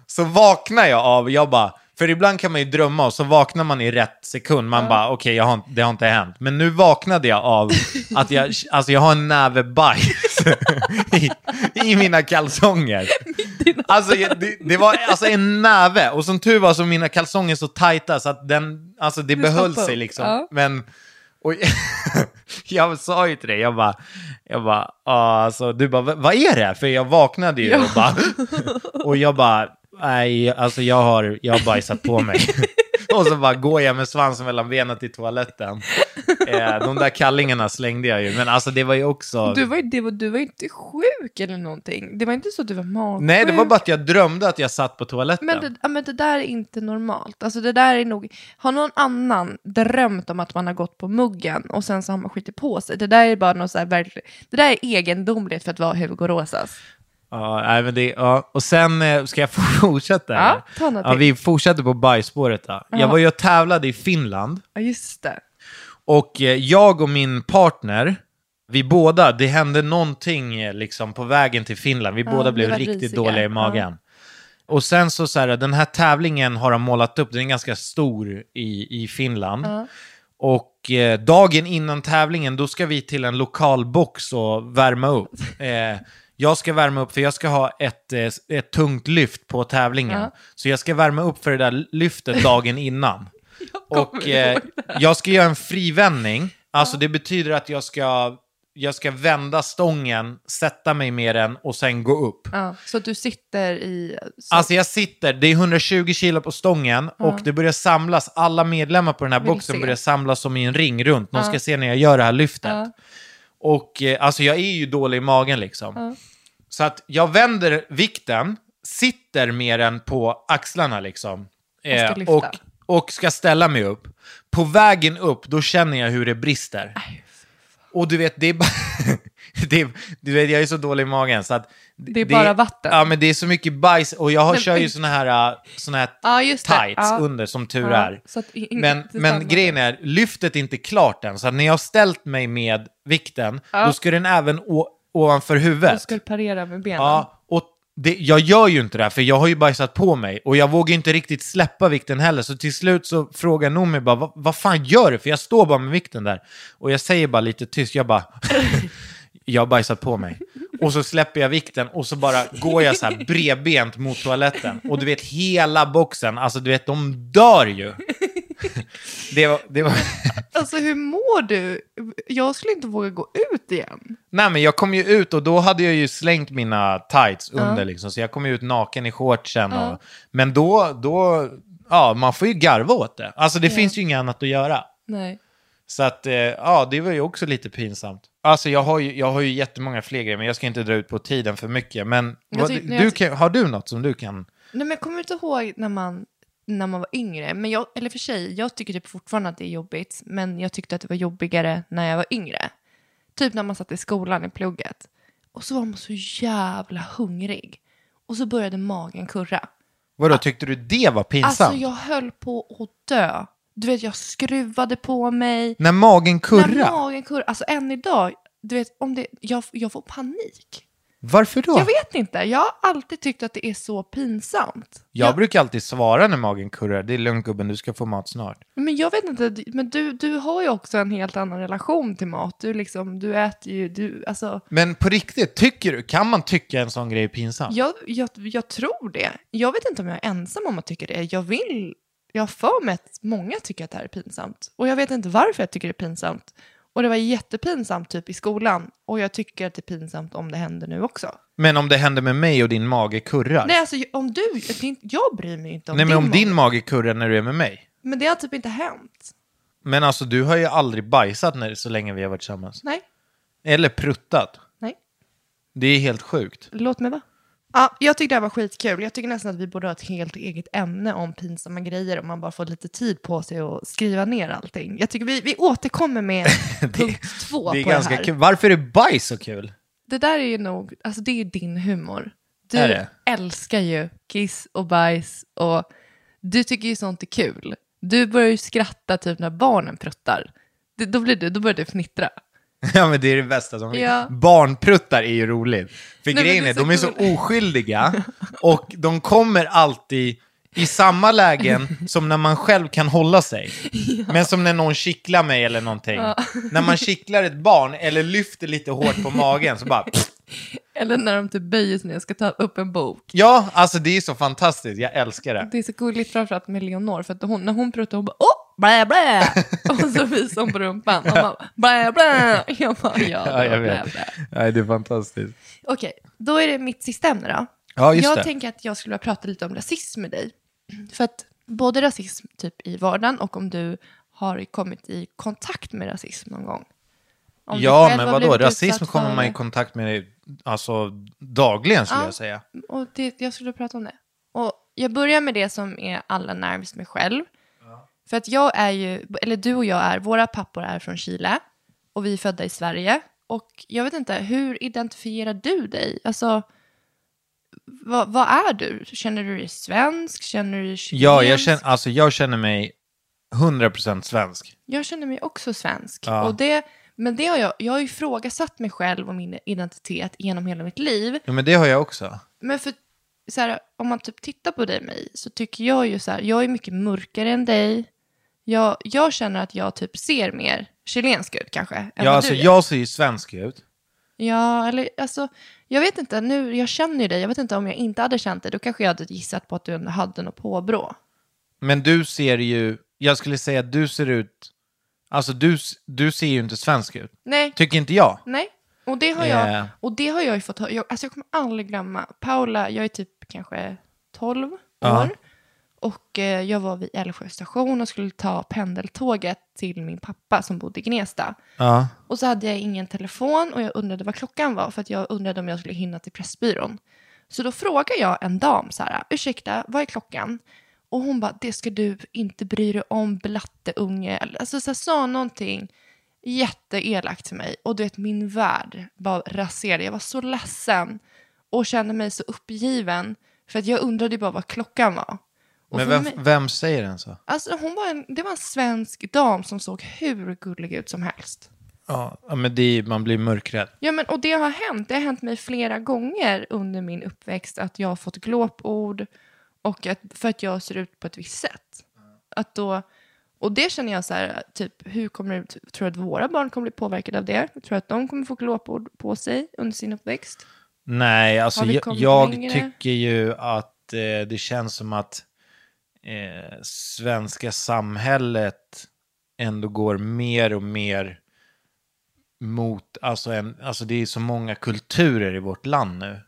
Så vaknar jag av, jag bara, för ibland kan man ju drömma och så vaknar man i rätt sekund. Man bara, okej, jag har, det har inte hänt. Men nu vaknade jag av *laughs* att jag, alltså jag har en näve bajs *laughs* i, i mina kalsonger. *laughs* Alltså jag- det, det var alltså en näve. Och som tur var så mina kalsonger så tajta så att den, alltså det Du behöll sig liksom. ja. Men, och jag sa ju till dig, jag bara, jag bara, ah, alltså, du bara, "Va- vad är det? För jag vaknade ju och bara, och jag bara, nej, alltså jag har, jag har bajsat på mig. *laughs* och så bara går jag med svansen mellan benen till toaletten. Eh, de där kallingarna slängde jag ju, men alltså det var ju också... Du var ju det var, du var ju inte sjuk eller någonting. Det var inte så att du var magsjuk. Nej, det var bara att jag drömde att jag satt på toaletten. Men det, ja, men det där är inte normalt. Alltså det där är nog... Har någon annan drömt om att man har gått på muggen och sen så har man skitit på sig? Det där är bara något så här verkligen... Det där är egendomligt för att vara Hugo Rosas. Ja, nej, men det, ja. Och sen eh, ska jag *laughs* fortsätta? Ja, ta något ja, till. vi fortsätter på bajsspåret. Då. Jag Ja. var ju och tävlade i Finland. Ja, just det. Och eh, jag och min partner, vi båda, det hände någonting eh, liksom på vägen till Finland. Vi Ja, båda ni blev var riktigt risiga. dåliga i magen. Och sen så, så här, den här tävlingen har de målat upp, den är ganska stor i, i Finland. Och eh, dagen innan tävlingen, då ska vi till en lokal box och värma upp. *laughs* Eh, jag ska värma upp, för jag ska ha ett, eh, ett tungt lyft på tävlingen. Ja. Så jag ska värma upp för det där lyftet dagen innan. *laughs* Och eh, jag ska göra en frivändning. Alltså det betyder att jag ska, jag ska vända stången, sätta mig med den och sen gå upp. Ja, så du sitter i... Så, Alltså jag sitter, det är 120 kilo på stången och det börjar samlas, alla medlemmar på den här Vill boxen se. börjar samlas som i en ring runt. De ska se när jag gör det här lyftet. Ja. Och eh, alltså jag är ju dålig i magen liksom. Så att jag vänder vikten, sitter med den på axlarna liksom. Eh, och, och ska ställa mig upp. På vägen upp, då känner jag hur det brister. Och du vet, det är bara... *laughs* det är, du vet, jag är så dålig i magen så att... Det är bara vatten. Ja, men det är så mycket bajs och jag har, Men- kör ju såna här, äh, såna här Ja, det. tights Ja. under som tur Ja, är. Men, det men grejen är, lyftet är inte klart än. Så när jag har ställt mig med vikten, då ska den även ovanför Du huvudet. ska parera med benen. Ja, och det, jag gör ju inte det här, för jag har ju bajsat på mig. Och jag vågar inte riktigt släppa vikten heller. Så till slut så frågar Noomi bara, "Vad- vad fan gör du? För jag står bara med vikten där. Och jag säger bara lite tyst, jag bara, *laughs* jag har bajsat på mig. Och så släpper jag vikten och så bara går jag så här bredbent mot toaletten. Och du vet, hela boxen, alltså du vet, de dör ju. Det var, det var... Alltså hur mår du? Jag skulle inte våga gå ut igen. Nej men jag kom ju ut och då hade jag ju slängt mina tights under liksom. Så jag kom ju ut naken i shortsen. Och, men då, då, ja man får ju garva åt det. Alltså det finns ju inget annat att göra. Nej. Så att, eh, ja det var ju också lite pinsamt. Alltså jag har ju, jag har ju jättemånga fler grejer men jag ska inte dra ut på tiden för mycket. Men vad, tyck- du, kan, har du något som du kan? Nej, men jag kommer inte ihåg när man, när man var yngre. Men jag, eller för sig, jag tycker typ fortfarande att det är jobbigt. Men jag tyckte att det var jobbigare när jag var yngre. Typ när man satt i skolan i plugget. Och så var man så jävla hungrig. Och så började magen kurra. Vadå, tyckte du det var pinsamt? Alltså jag höll på att dö. Du vet, jag skruvade på mig. När magen kurrar? När magen kurrar. Alltså än idag, du vet, om det, jag, jag får panik. Varför då? Jag vet inte. Jag har alltid tyckt att det är så pinsamt. Jag brukar alltid svara när magen kurrar. Det är lugnt gubben, du ska få mat snart. Men jag vet inte, men du, du har ju också en helt annan relation till mat. Du, liksom, du äter ju, du, alltså, Men på riktigt, tycker du, kan man tycka en sån grej är pinsam? jag, jag, jag tror det. Jag vet inte om jag är ensam om att tycka det. Jag vill, jag har för mig att många tycker att det här är pinsamt. Och jag vet inte varför jag tycker det är pinsamt. Och det var jättepinsamt typ i skolan. Och jag tycker att det är pinsamt om det händer nu också. Men om det händer med mig och din mage kurrar? Nej, alltså om du, jag bryr mig inte om Nej, men din om din mage. mage kurrar när du är med mig? Men det har typ inte hänt. Men alltså du har ju aldrig bajsat när, så länge vi har varit tillsammans. Nej, Eller pruttat. nej. Det är helt sjukt. Låt mig vara. Ja, jag tyckte det här var skitkul. Jag tycker nästan att vi borde ha ett helt eget ämne om pinsamma grejer om man bara får lite tid på sig att skriva ner allting. Jag tycker vi, vi återkommer med *laughs* punkt två Det är på ganska det här. kul. Varför är bajs så kul? Det där är ju nog, alltså det är ju din humor. Du det? älskar ju kiss och bajs och du tycker ju sånt är kul. Du börjar ju skratta typ när barnen pruttar. Det, då, blir du, då börjar du fnittra. *laughs* Ja men det är det bästa som Ja. Barnpruttar är ju roligt. För men grejen är är, de är så oskyldiga *laughs* och de kommer alltid i samma lägen som när man själv kan hålla sig. Men som när någon kittlar mig eller någonting. När man kittlar ett barn eller lyfter lite hårt på magen så bara... Eller när de typ böjer sig ner och ska ta upp en bok. Ja, alltså det är så fantastiskt. Jag älskar det. Det är så gulligt framförallt med Leonor, för att hon, när hon pruttar hon bara åh, blä blä! *laughs* och så visar hon på rumpan och bara blä blä! Jag bara ja, Ja, jag blä vet. blä. Nej, det är fantastiskt. Okej, då är det mitt sista ämne då. Ja, just jag det. tänker att jag skulle vilja prata lite om rasism med dig. För att både rasism typ i vardagen och om du har kommit i kontakt med rasism någon gång. Om Ja, men vadå? Rasism kommer man i kontakt med alltså, dagligen, skulle Ja. jag säga. Och det, jag skulle prata om det. Och jag börjar med det som är allra närmast mig själv. För att jag är ju, eller du och jag är, våra pappor är från Chile och vi är födda i Sverige. Och jag vet inte, hur identifierar du dig? Alltså, vad, vad är du? Känner du dig svensk? Känner du dig chilensk? Ja, jag känner, alltså, jag känner mig 100% svensk. Jag känner mig också svensk. Ja. Och det, men det har jag, jag har ifrågasatt mig själv och min identitet genom hela mitt liv. Ja, men det har jag också. Men för, så här, om man typ tittar på dig och mig så tycker jag ju så här, jag är mycket mörkare än dig. Jag, jag känner att jag typ ser mer chilensk ut kanske. Än Ja, vad alltså, du gör. jag ser ju svensk ut. Ja, eller alltså, jag vet inte, nu, jag känner ju dig, jag vet inte om jag inte hade känt dig, då kanske jag hade gissat på att du hade något påbrå. Men du ser ju, jag skulle säga att du ser ut, alltså du, s- du ser ju inte svensk ut. Nej, Tycker inte jag. nej. Och det har jag, Eh. och det har jag ju fått höra, jag, alltså jag kommer aldrig glömma, Paula, jag är typ kanske 12 Ja. Och eh, jag var vid Älvsjö station och skulle ta pendeltåget till min pappa som bodde i Gnesta. Ja. Och så hade jag ingen telefon och jag undrade vad klockan var för att jag undrade om jag skulle hinna till Pressbyrån. Så då frågade jag en dam så här, ursäkta, vad är klockan? Och hon bara, det ska du inte bry dig om, blatteunge. Alltså så här, sa någonting jätteelakt till mig. Och du vet, min värld bara raserade. Jag var så ledsen och kände mig så uppgiven. För att jag undrade bara vad klockan var. Och Men vem, mig- vem säger den så? Alltså hon var en, det var en svensk dam som såg hur gullig ut som helst. Ja, men det man blir mörkrädd. Ja, men, och det har hänt. Det har hänt mig flera gånger under min uppväxt att jag har fått glåpord och att, för att jag ser ut på ett visst sätt. Att då, och det känner jag så här, typ, hur kommer det, tror du att våra barn kommer bli påverkade av det? Tror du att de kommer få glåpord på sig under sin uppväxt? Nej, alltså jag, jag tycker ju att eh, det känns som att eh, svenska samhället ändå går mer och mer mot, alltså, en, alltså det är så många kulturer i vårt land nu.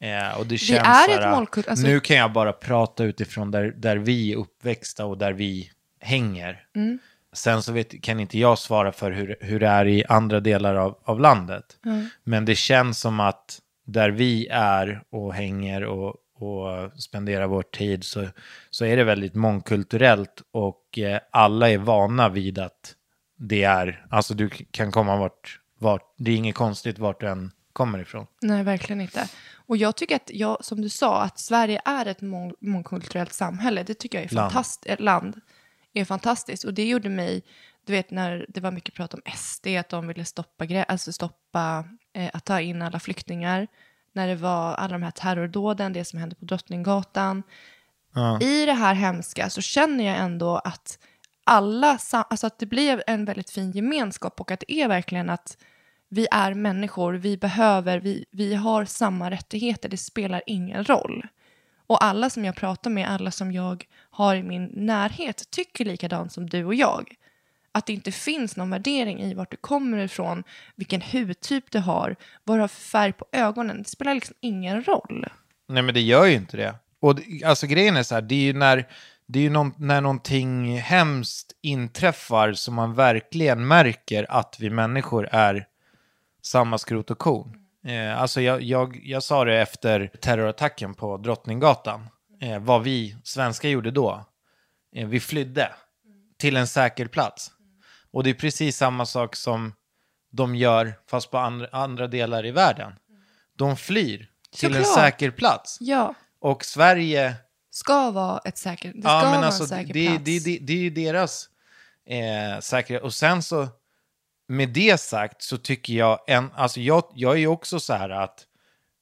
Eh, och det känns Mm. är så ett här, målkult- alltså- Nu kan jag bara prata utifrån där, där vi är uppväxta och där vi hänger. Mm. Sen så vet, kan inte jag svara för hur, hur det är i andra delar av, av landet. Men det känns som att där vi är och hänger och, och spenderar vår tid så, så är det väldigt mångkulturellt och eh, alla är vana vid att det är, alltså du kan komma vart, vart det är inget konstigt vart du än kommer ifrån. Nej, verkligen inte. Och jag tycker att, jag, som du sa, att Sverige är ett mång, mångkulturellt samhälle. Det tycker jag är fantastiskt. Land är fantastiskt. Och det gjorde mig, du vet när det var mycket prat om SD, att de ville stoppa, alltså stoppa eh, att ta in alla flyktingar. När det var alla de här terrordåden, det som hände på Drottninggatan. I det här hemska så känner jag ändå att alla, alltså att det blir en väldigt fin gemenskap och att det är verkligen att vi är människor, vi behöver, vi, vi har samma rättigheter, det spelar ingen roll. Och alla som jag pratar med, alla som jag har i min närhet tycker likadant som du och jag. Att det inte finns någon värdering i vart du kommer ifrån, vilken hudtyp du har, vad du har för färg på ögonen. Det spelar liksom ingen roll. Nej men det gör ju inte det. Och det- alltså grejen är så här, det är ju när, det är ju någon, när någonting hemskt inträffar som man verkligen märker att vi människor är samma skrot och korn. Eh, alltså jag, jag, jag sa det efter terrorattacken på Drottninggatan. Eh, vad vi svenskar gjorde då. Eh, vi flydde till en säker plats. Och det är precis samma sak som de gör fast på andra, andra delar i världen. De flyr till en Såklart. säker plats. Ja, Och Sverige ska vara ett säkert, det ska Ja, men vara alltså, en säker det, plats. det, det, det är ju deras eh, säkerhet. Och sen så, med det sagt så tycker jag, en, alltså jag, jag är ju också så här att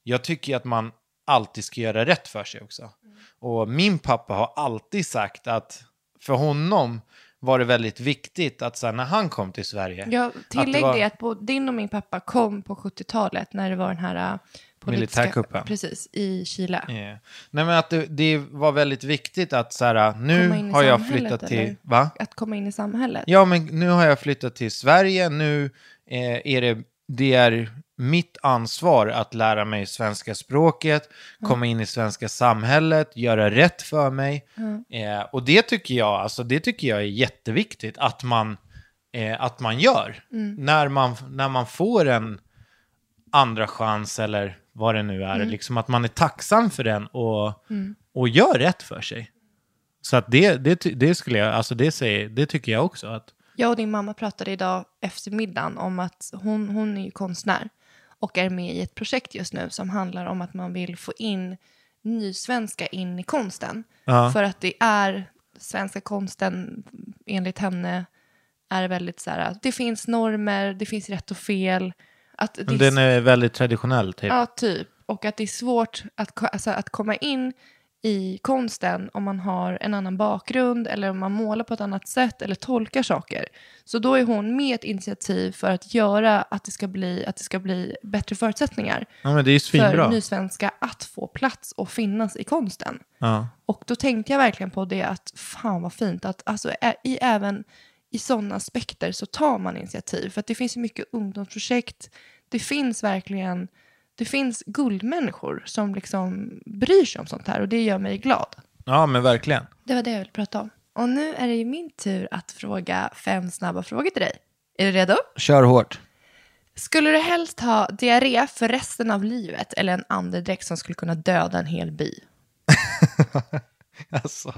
jag tycker att man alltid ska göra rätt för sig också. Mm. Och min pappa har alltid sagt att för honom var det väldigt viktigt att så här, när han kom till Sverige, Jag tillägg var- det att både din och min pappa kom på 70-talet när det var den här äh, politiska... Militärkuppen. Precis, i Chile. Eh, Nej men att det, det var väldigt viktigt att så här, nu in i har jag flyttat eller? till, va? Att komma in i samhället. Ja, men nu har jag flyttat till Sverige. Nu eh, är det, det är mitt ansvar att lära mig svenska språket, komma in i svenska samhället, göra rätt för mig. Eh, och det tycker jag, alltså det tycker jag är jätteviktigt att man, eh, att man gör. När, man, när man får en andra chans eller vad det nu är. Liksom att man är tacksam för den och, och gör rätt för sig. Så att det, det, det skulle jag, alltså det, säger, det tycker jag också. Att, Jag och din mamma pratade idag efter middagen om att hon, hon är ju konstnär och är med i ett projekt just nu som handlar om att man vill få in nysvenska in i konsten. Ja. För att det är, svenska konsten enligt henne är väldigt så här, det finns normer, det finns rätt och fel. Att det den är väldigt traditionell typ. Ja, typ. Och att det är svårt att, alltså, att komma in i konsten om man har en annan bakgrund eller om man målar på ett annat sätt eller tolkar saker. Så då är hon med ett initiativ för att göra att det ska bli, att det ska bli bättre förutsättningar Ja, men det är ju för nysvenska att få plats och finnas i konsten. Ja. Och då tänkte jag verkligen på det att fan vad fint att alltså, i, även i sådana aspekter så tar man initiativ. För att det finns ju mycket ungdomsprojekt. Det finns verkligen det finns guldmänniskor som liksom bryr sig om sånt här och det gör mig glad. ja, men verkligen. Det var det jag ville prata om. Och nu är det ju min tur att fråga fem snabba frågor till dig. Är du redo? Kör hårt. Skulle du helst ha diarré för resten av livet eller en andedräkt som skulle kunna döda en hel by? *laughs* Alltså.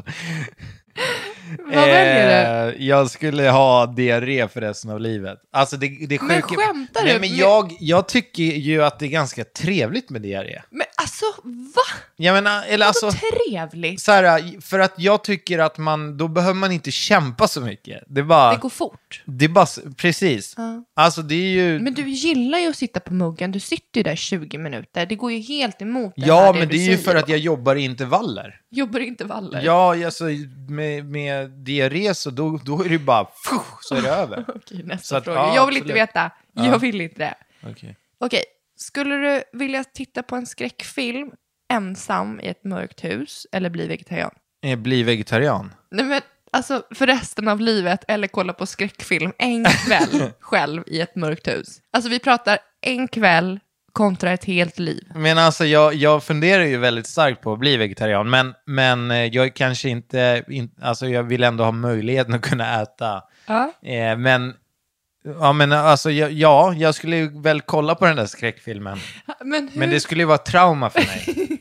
Vad väljer du? Eh, Jag skulle ha diarré för resten av livet. Alltså det, det Men sjuka... skämtar Nej, du? men Men- jag, jag tycker ju att det är ganska trevligt med diarré. Men alltså, va? Jag menar, eller Alltså, alltså... trevligt. Så här, för att jag tycker att man, då behöver man inte kämpa så mycket. Det bara, Det går fort. det bara, precis. Ja. Alltså det är ju... Men du gillar ju att sitta på muggen. Du sitter ju där 20 minuter. Det går ju helt emot det ja, här, men du det är ju för att jag jobbar i intervaller. Jobbar intervaller. Ja, alltså med, med diarré så då, då är det bara, pff, så är det över. *laughs* Okej, nästa Så att, fråga. ja, jag vill absolut. inte veta. Ja. Jag vill inte det. Okej. Okej, skulle du vilja titta på en skräckfilm ensam i ett mörkt hus eller bli vegetarian? Eh, Bli vegetarian. Nej men alltså för resten av livet eller kolla på skräckfilm en kväll *laughs* själv i ett mörkt hus. Alltså vi pratar en kväll kontra ett helt liv. Men alltså jag, jag funderar ju väldigt starkt på att bli vegetarian, men, men eh, jag kanske inte, in, alltså jag vill ändå ha möjligheten att kunna äta. Ja. Eh, men, ja men alltså ja, jag skulle väl kolla på den där skräckfilmen. Men hur? Men det skulle ju vara trauma för mig. *laughs*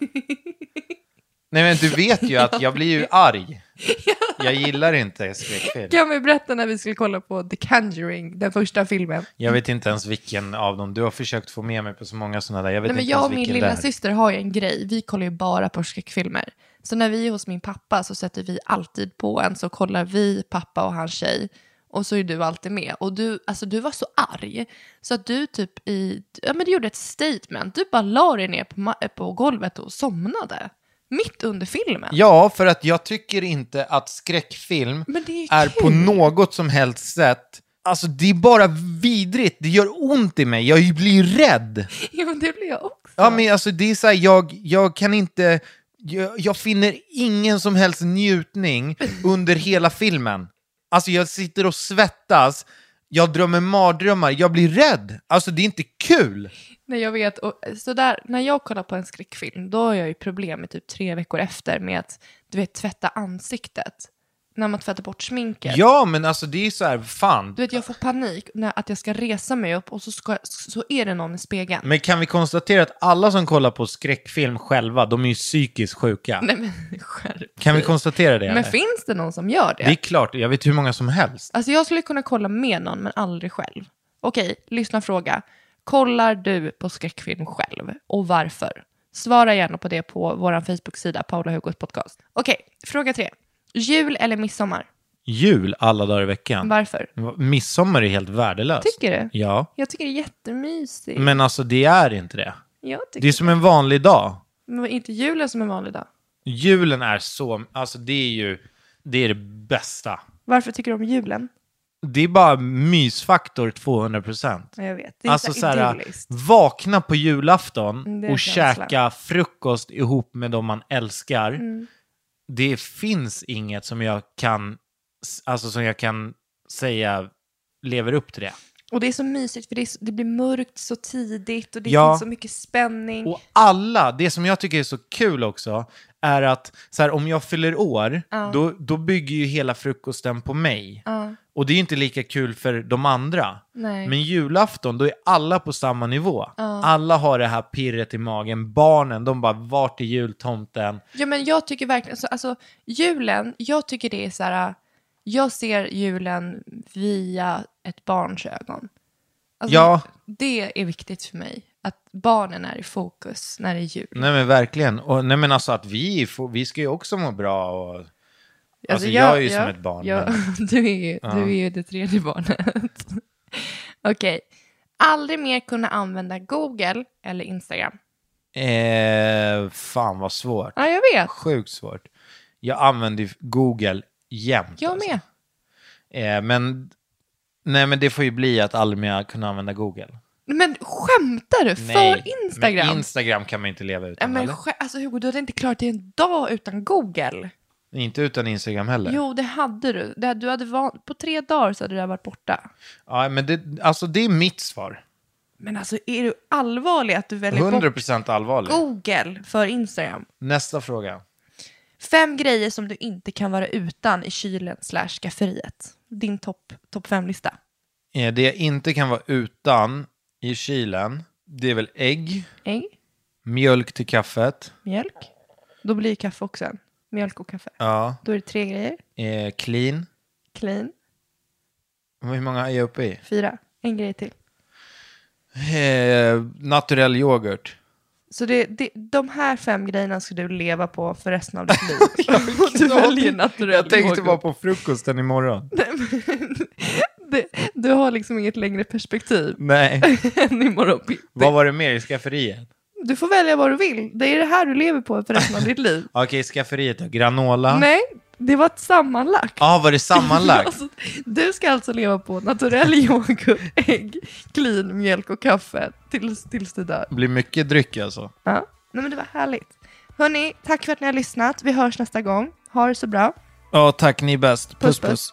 Nej men du vet ju att jag blir ju arg. *laughs* Jag gillar inte skräckfilm. Kan vi berätta när vi skulle kolla på The Conjuring, den första filmen? Jag vet inte ens vilken av dem. Du har försökt få med mig på så många sådana där. Jag vet Nej, men inte jag och min lilla syster har ju en grej. Vi kollar ju bara på skräckfilmer. Så när vi är hos min pappa så sätter vi alltid på en så kollar vi pappa och hans tjej. Och så är du alltid med. Och du, alltså du var så arg. Så att du typ i, ja men du gjorde ett statement. Du bara la dig ner på, på golvet och somnade. Mitt under filmen. Ja, för att jag tycker inte att skräckfilm är är på något som helst sätt... Alltså det är bara vidrigt, det gör ont i mig, jag blir rädd. Ja men det blir jag också. Ja, men alltså det är så här, jag, jag kan inte... Jag, jag finner ingen som helst njutning under hela filmen. Alltså jag sitter och svettas, jag drömmer mardrömmar, jag blir rädd. Alltså det är inte kul. Nej, jag vet. Och eh, så där, när jag kollar på en skräckfilm, då har jag ju problem med typ tre veckor efter med att, du vet, tvätta ansiktet när man tvättar bort sminket. Ja, men alltså det är så här, fan. Du vet, jag får panik när att jag ska resa mig upp och så, ska, så är det någon i spegeln. Men kan vi konstatera att alla som kollar på skräckfilm själva, de är ju psykiskt sjuka? Nej men *laughs* skärp Kan vi konstatera det? Men eller? finns det någon som gör det? Det är klart, jag vet hur många som helst. Alltså jag skulle kunna kolla med någon, men aldrig själv. Okej, lyssna fråga. Kollar du på skräckfilm själv? Och varför? Svara gärna på det på vår Facebook-sida, Paula Hugos podcast. Okej, fråga tre. Jul eller midsommar? Jul alla dagar i veckan. Varför? Midsommar är helt värdelöst. Tycker du? Ja, Jag tycker det är jättemysigt. men alltså det är inte det. jag tycker Det är som en vanlig dag. Men var inte julen som en vanlig dag? Julen är så, alltså det är ju, det är det bästa. Varför tycker du om julen? Det är bara mysfaktor 200 procent. Ja, Jag vet. Det är Alltså så här, vakna på julafton Mm, är och känslan. käka frukost ihop med de man älskar. Mm. Det finns inget som jag kan, alltså som jag kan säga lever upp till det. Och det är så mysigt för det, så- det blir mörkt så tidigt och det Ja. finns så mycket spänning. Och alla, det som jag tycker är så kul också, är att så här, om jag fyller år, Ja. då, då bygger ju hela frukosten på mig. Ja, Och det är ju inte lika kul för de andra. nej. Men julafton, då är alla på samma nivå. Ja. Alla har det här pirret i magen. Barnen, de bara, vart är jultomten? Ja, men jag tycker verkligen, så, alltså julen, jag tycker det är så här, jag ser julen via ett barns ögon. Alltså, Ja. Det är viktigt för mig, att barnen är i fokus när det är jul. Nej men verkligen. Och, nej men alltså att vi, vi ska ju också må bra. Och, alltså, jag, är ju som ett barn. Ja, men- *laughs* du, är ju, du är ju det tredje barnet. *laughs* Okej. Aldrig mer kunna använda Google eller Instagram. Eh, fan vad svårt. Ja, jag vet. Sjukt svårt. Jag använder Google jämt. Jag alltså. med. Eh, men, nej men det får ju bli att aldrig mer kunna använda Google. Men skämtar du? Nej, För Instagram? Men Instagram kan man inte leva utan, men eller? alltså Hugo, du hade inte klarat dig en dag utan Google. Inte utan Instagram heller. Jo, det hade du. Det, du hade van- på tre dagar så hade det där varit borta. Ja, men det, alltså det är mitt svar. Men alltså, är du allvarlig att du väljer 100% bort allvarlig. Google för Instagram? Nästa fråga. Fem grejer som du inte kan vara utan i kylen slash skafferiet. Din topp top fem-lista. Eh, Det jag inte kan vara utan i kylen, det är väl ägg, Ägg, mjölk till kaffet, mjölk. Då blir kaffe också en. Mjölk och kaffe. ja, Då är det tre grejer. eh, clean. Clean. Hur många är jag uppe i? Fyra. En grej till. Eh, naturell yoghurt. Så det, det, de här fem grejerna ska du leva på för resten av ditt liv. *laughs* du väljer naturell Jag tänkte yoghurt. bara på frukosten imorgon. Det, du har liksom inget längre perspektiv Nej. *laughs* än imorgon bitti. Vad var det mer i skafferiet? Du får välja vad du vill. Det är det här du lever på för resten av ditt liv. *laughs* Okej, skafferiet då. Granola. Nej, det var ett sammanlagt. Ja, ah, var det sammanlagt? *laughs* Alltså, du ska alltså leva på naturell yoghurt, ägg, clean, mjölk och kaffe tills, tills du dör. Det blir mycket dryck alltså. Ja, Nej, men det var härligt. Hörni, tack för att ni har lyssnat. Vi hörs nästa gång. Ha det så bra. Ja, tack. Ni är bäst. Puss, Puss, puss.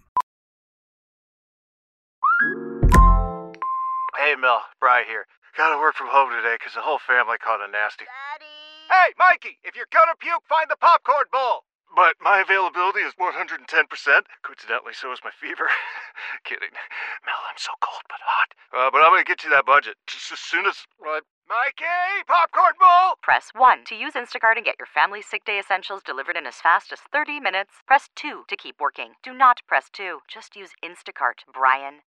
Hey, Mel, Bry here. Gotta work from home today 'cause the whole family caught a nasty. Daddy! Hey, Mikey, if you're gonna puke, find the popcorn bowl. but my availability is 110%. Coincidentally, so is my fever. *laughs* Kidding. Mel, I'm so cold but hot. Uh, but I'm gonna get you that budget just as soon as. Uh, Mikey, popcorn bowl. Press 1 to use Instacart and get your family's sick day essentials delivered in as fast as 30 minutes. Press 2 to keep working. Do not press 2. Just use Instacart, Brian.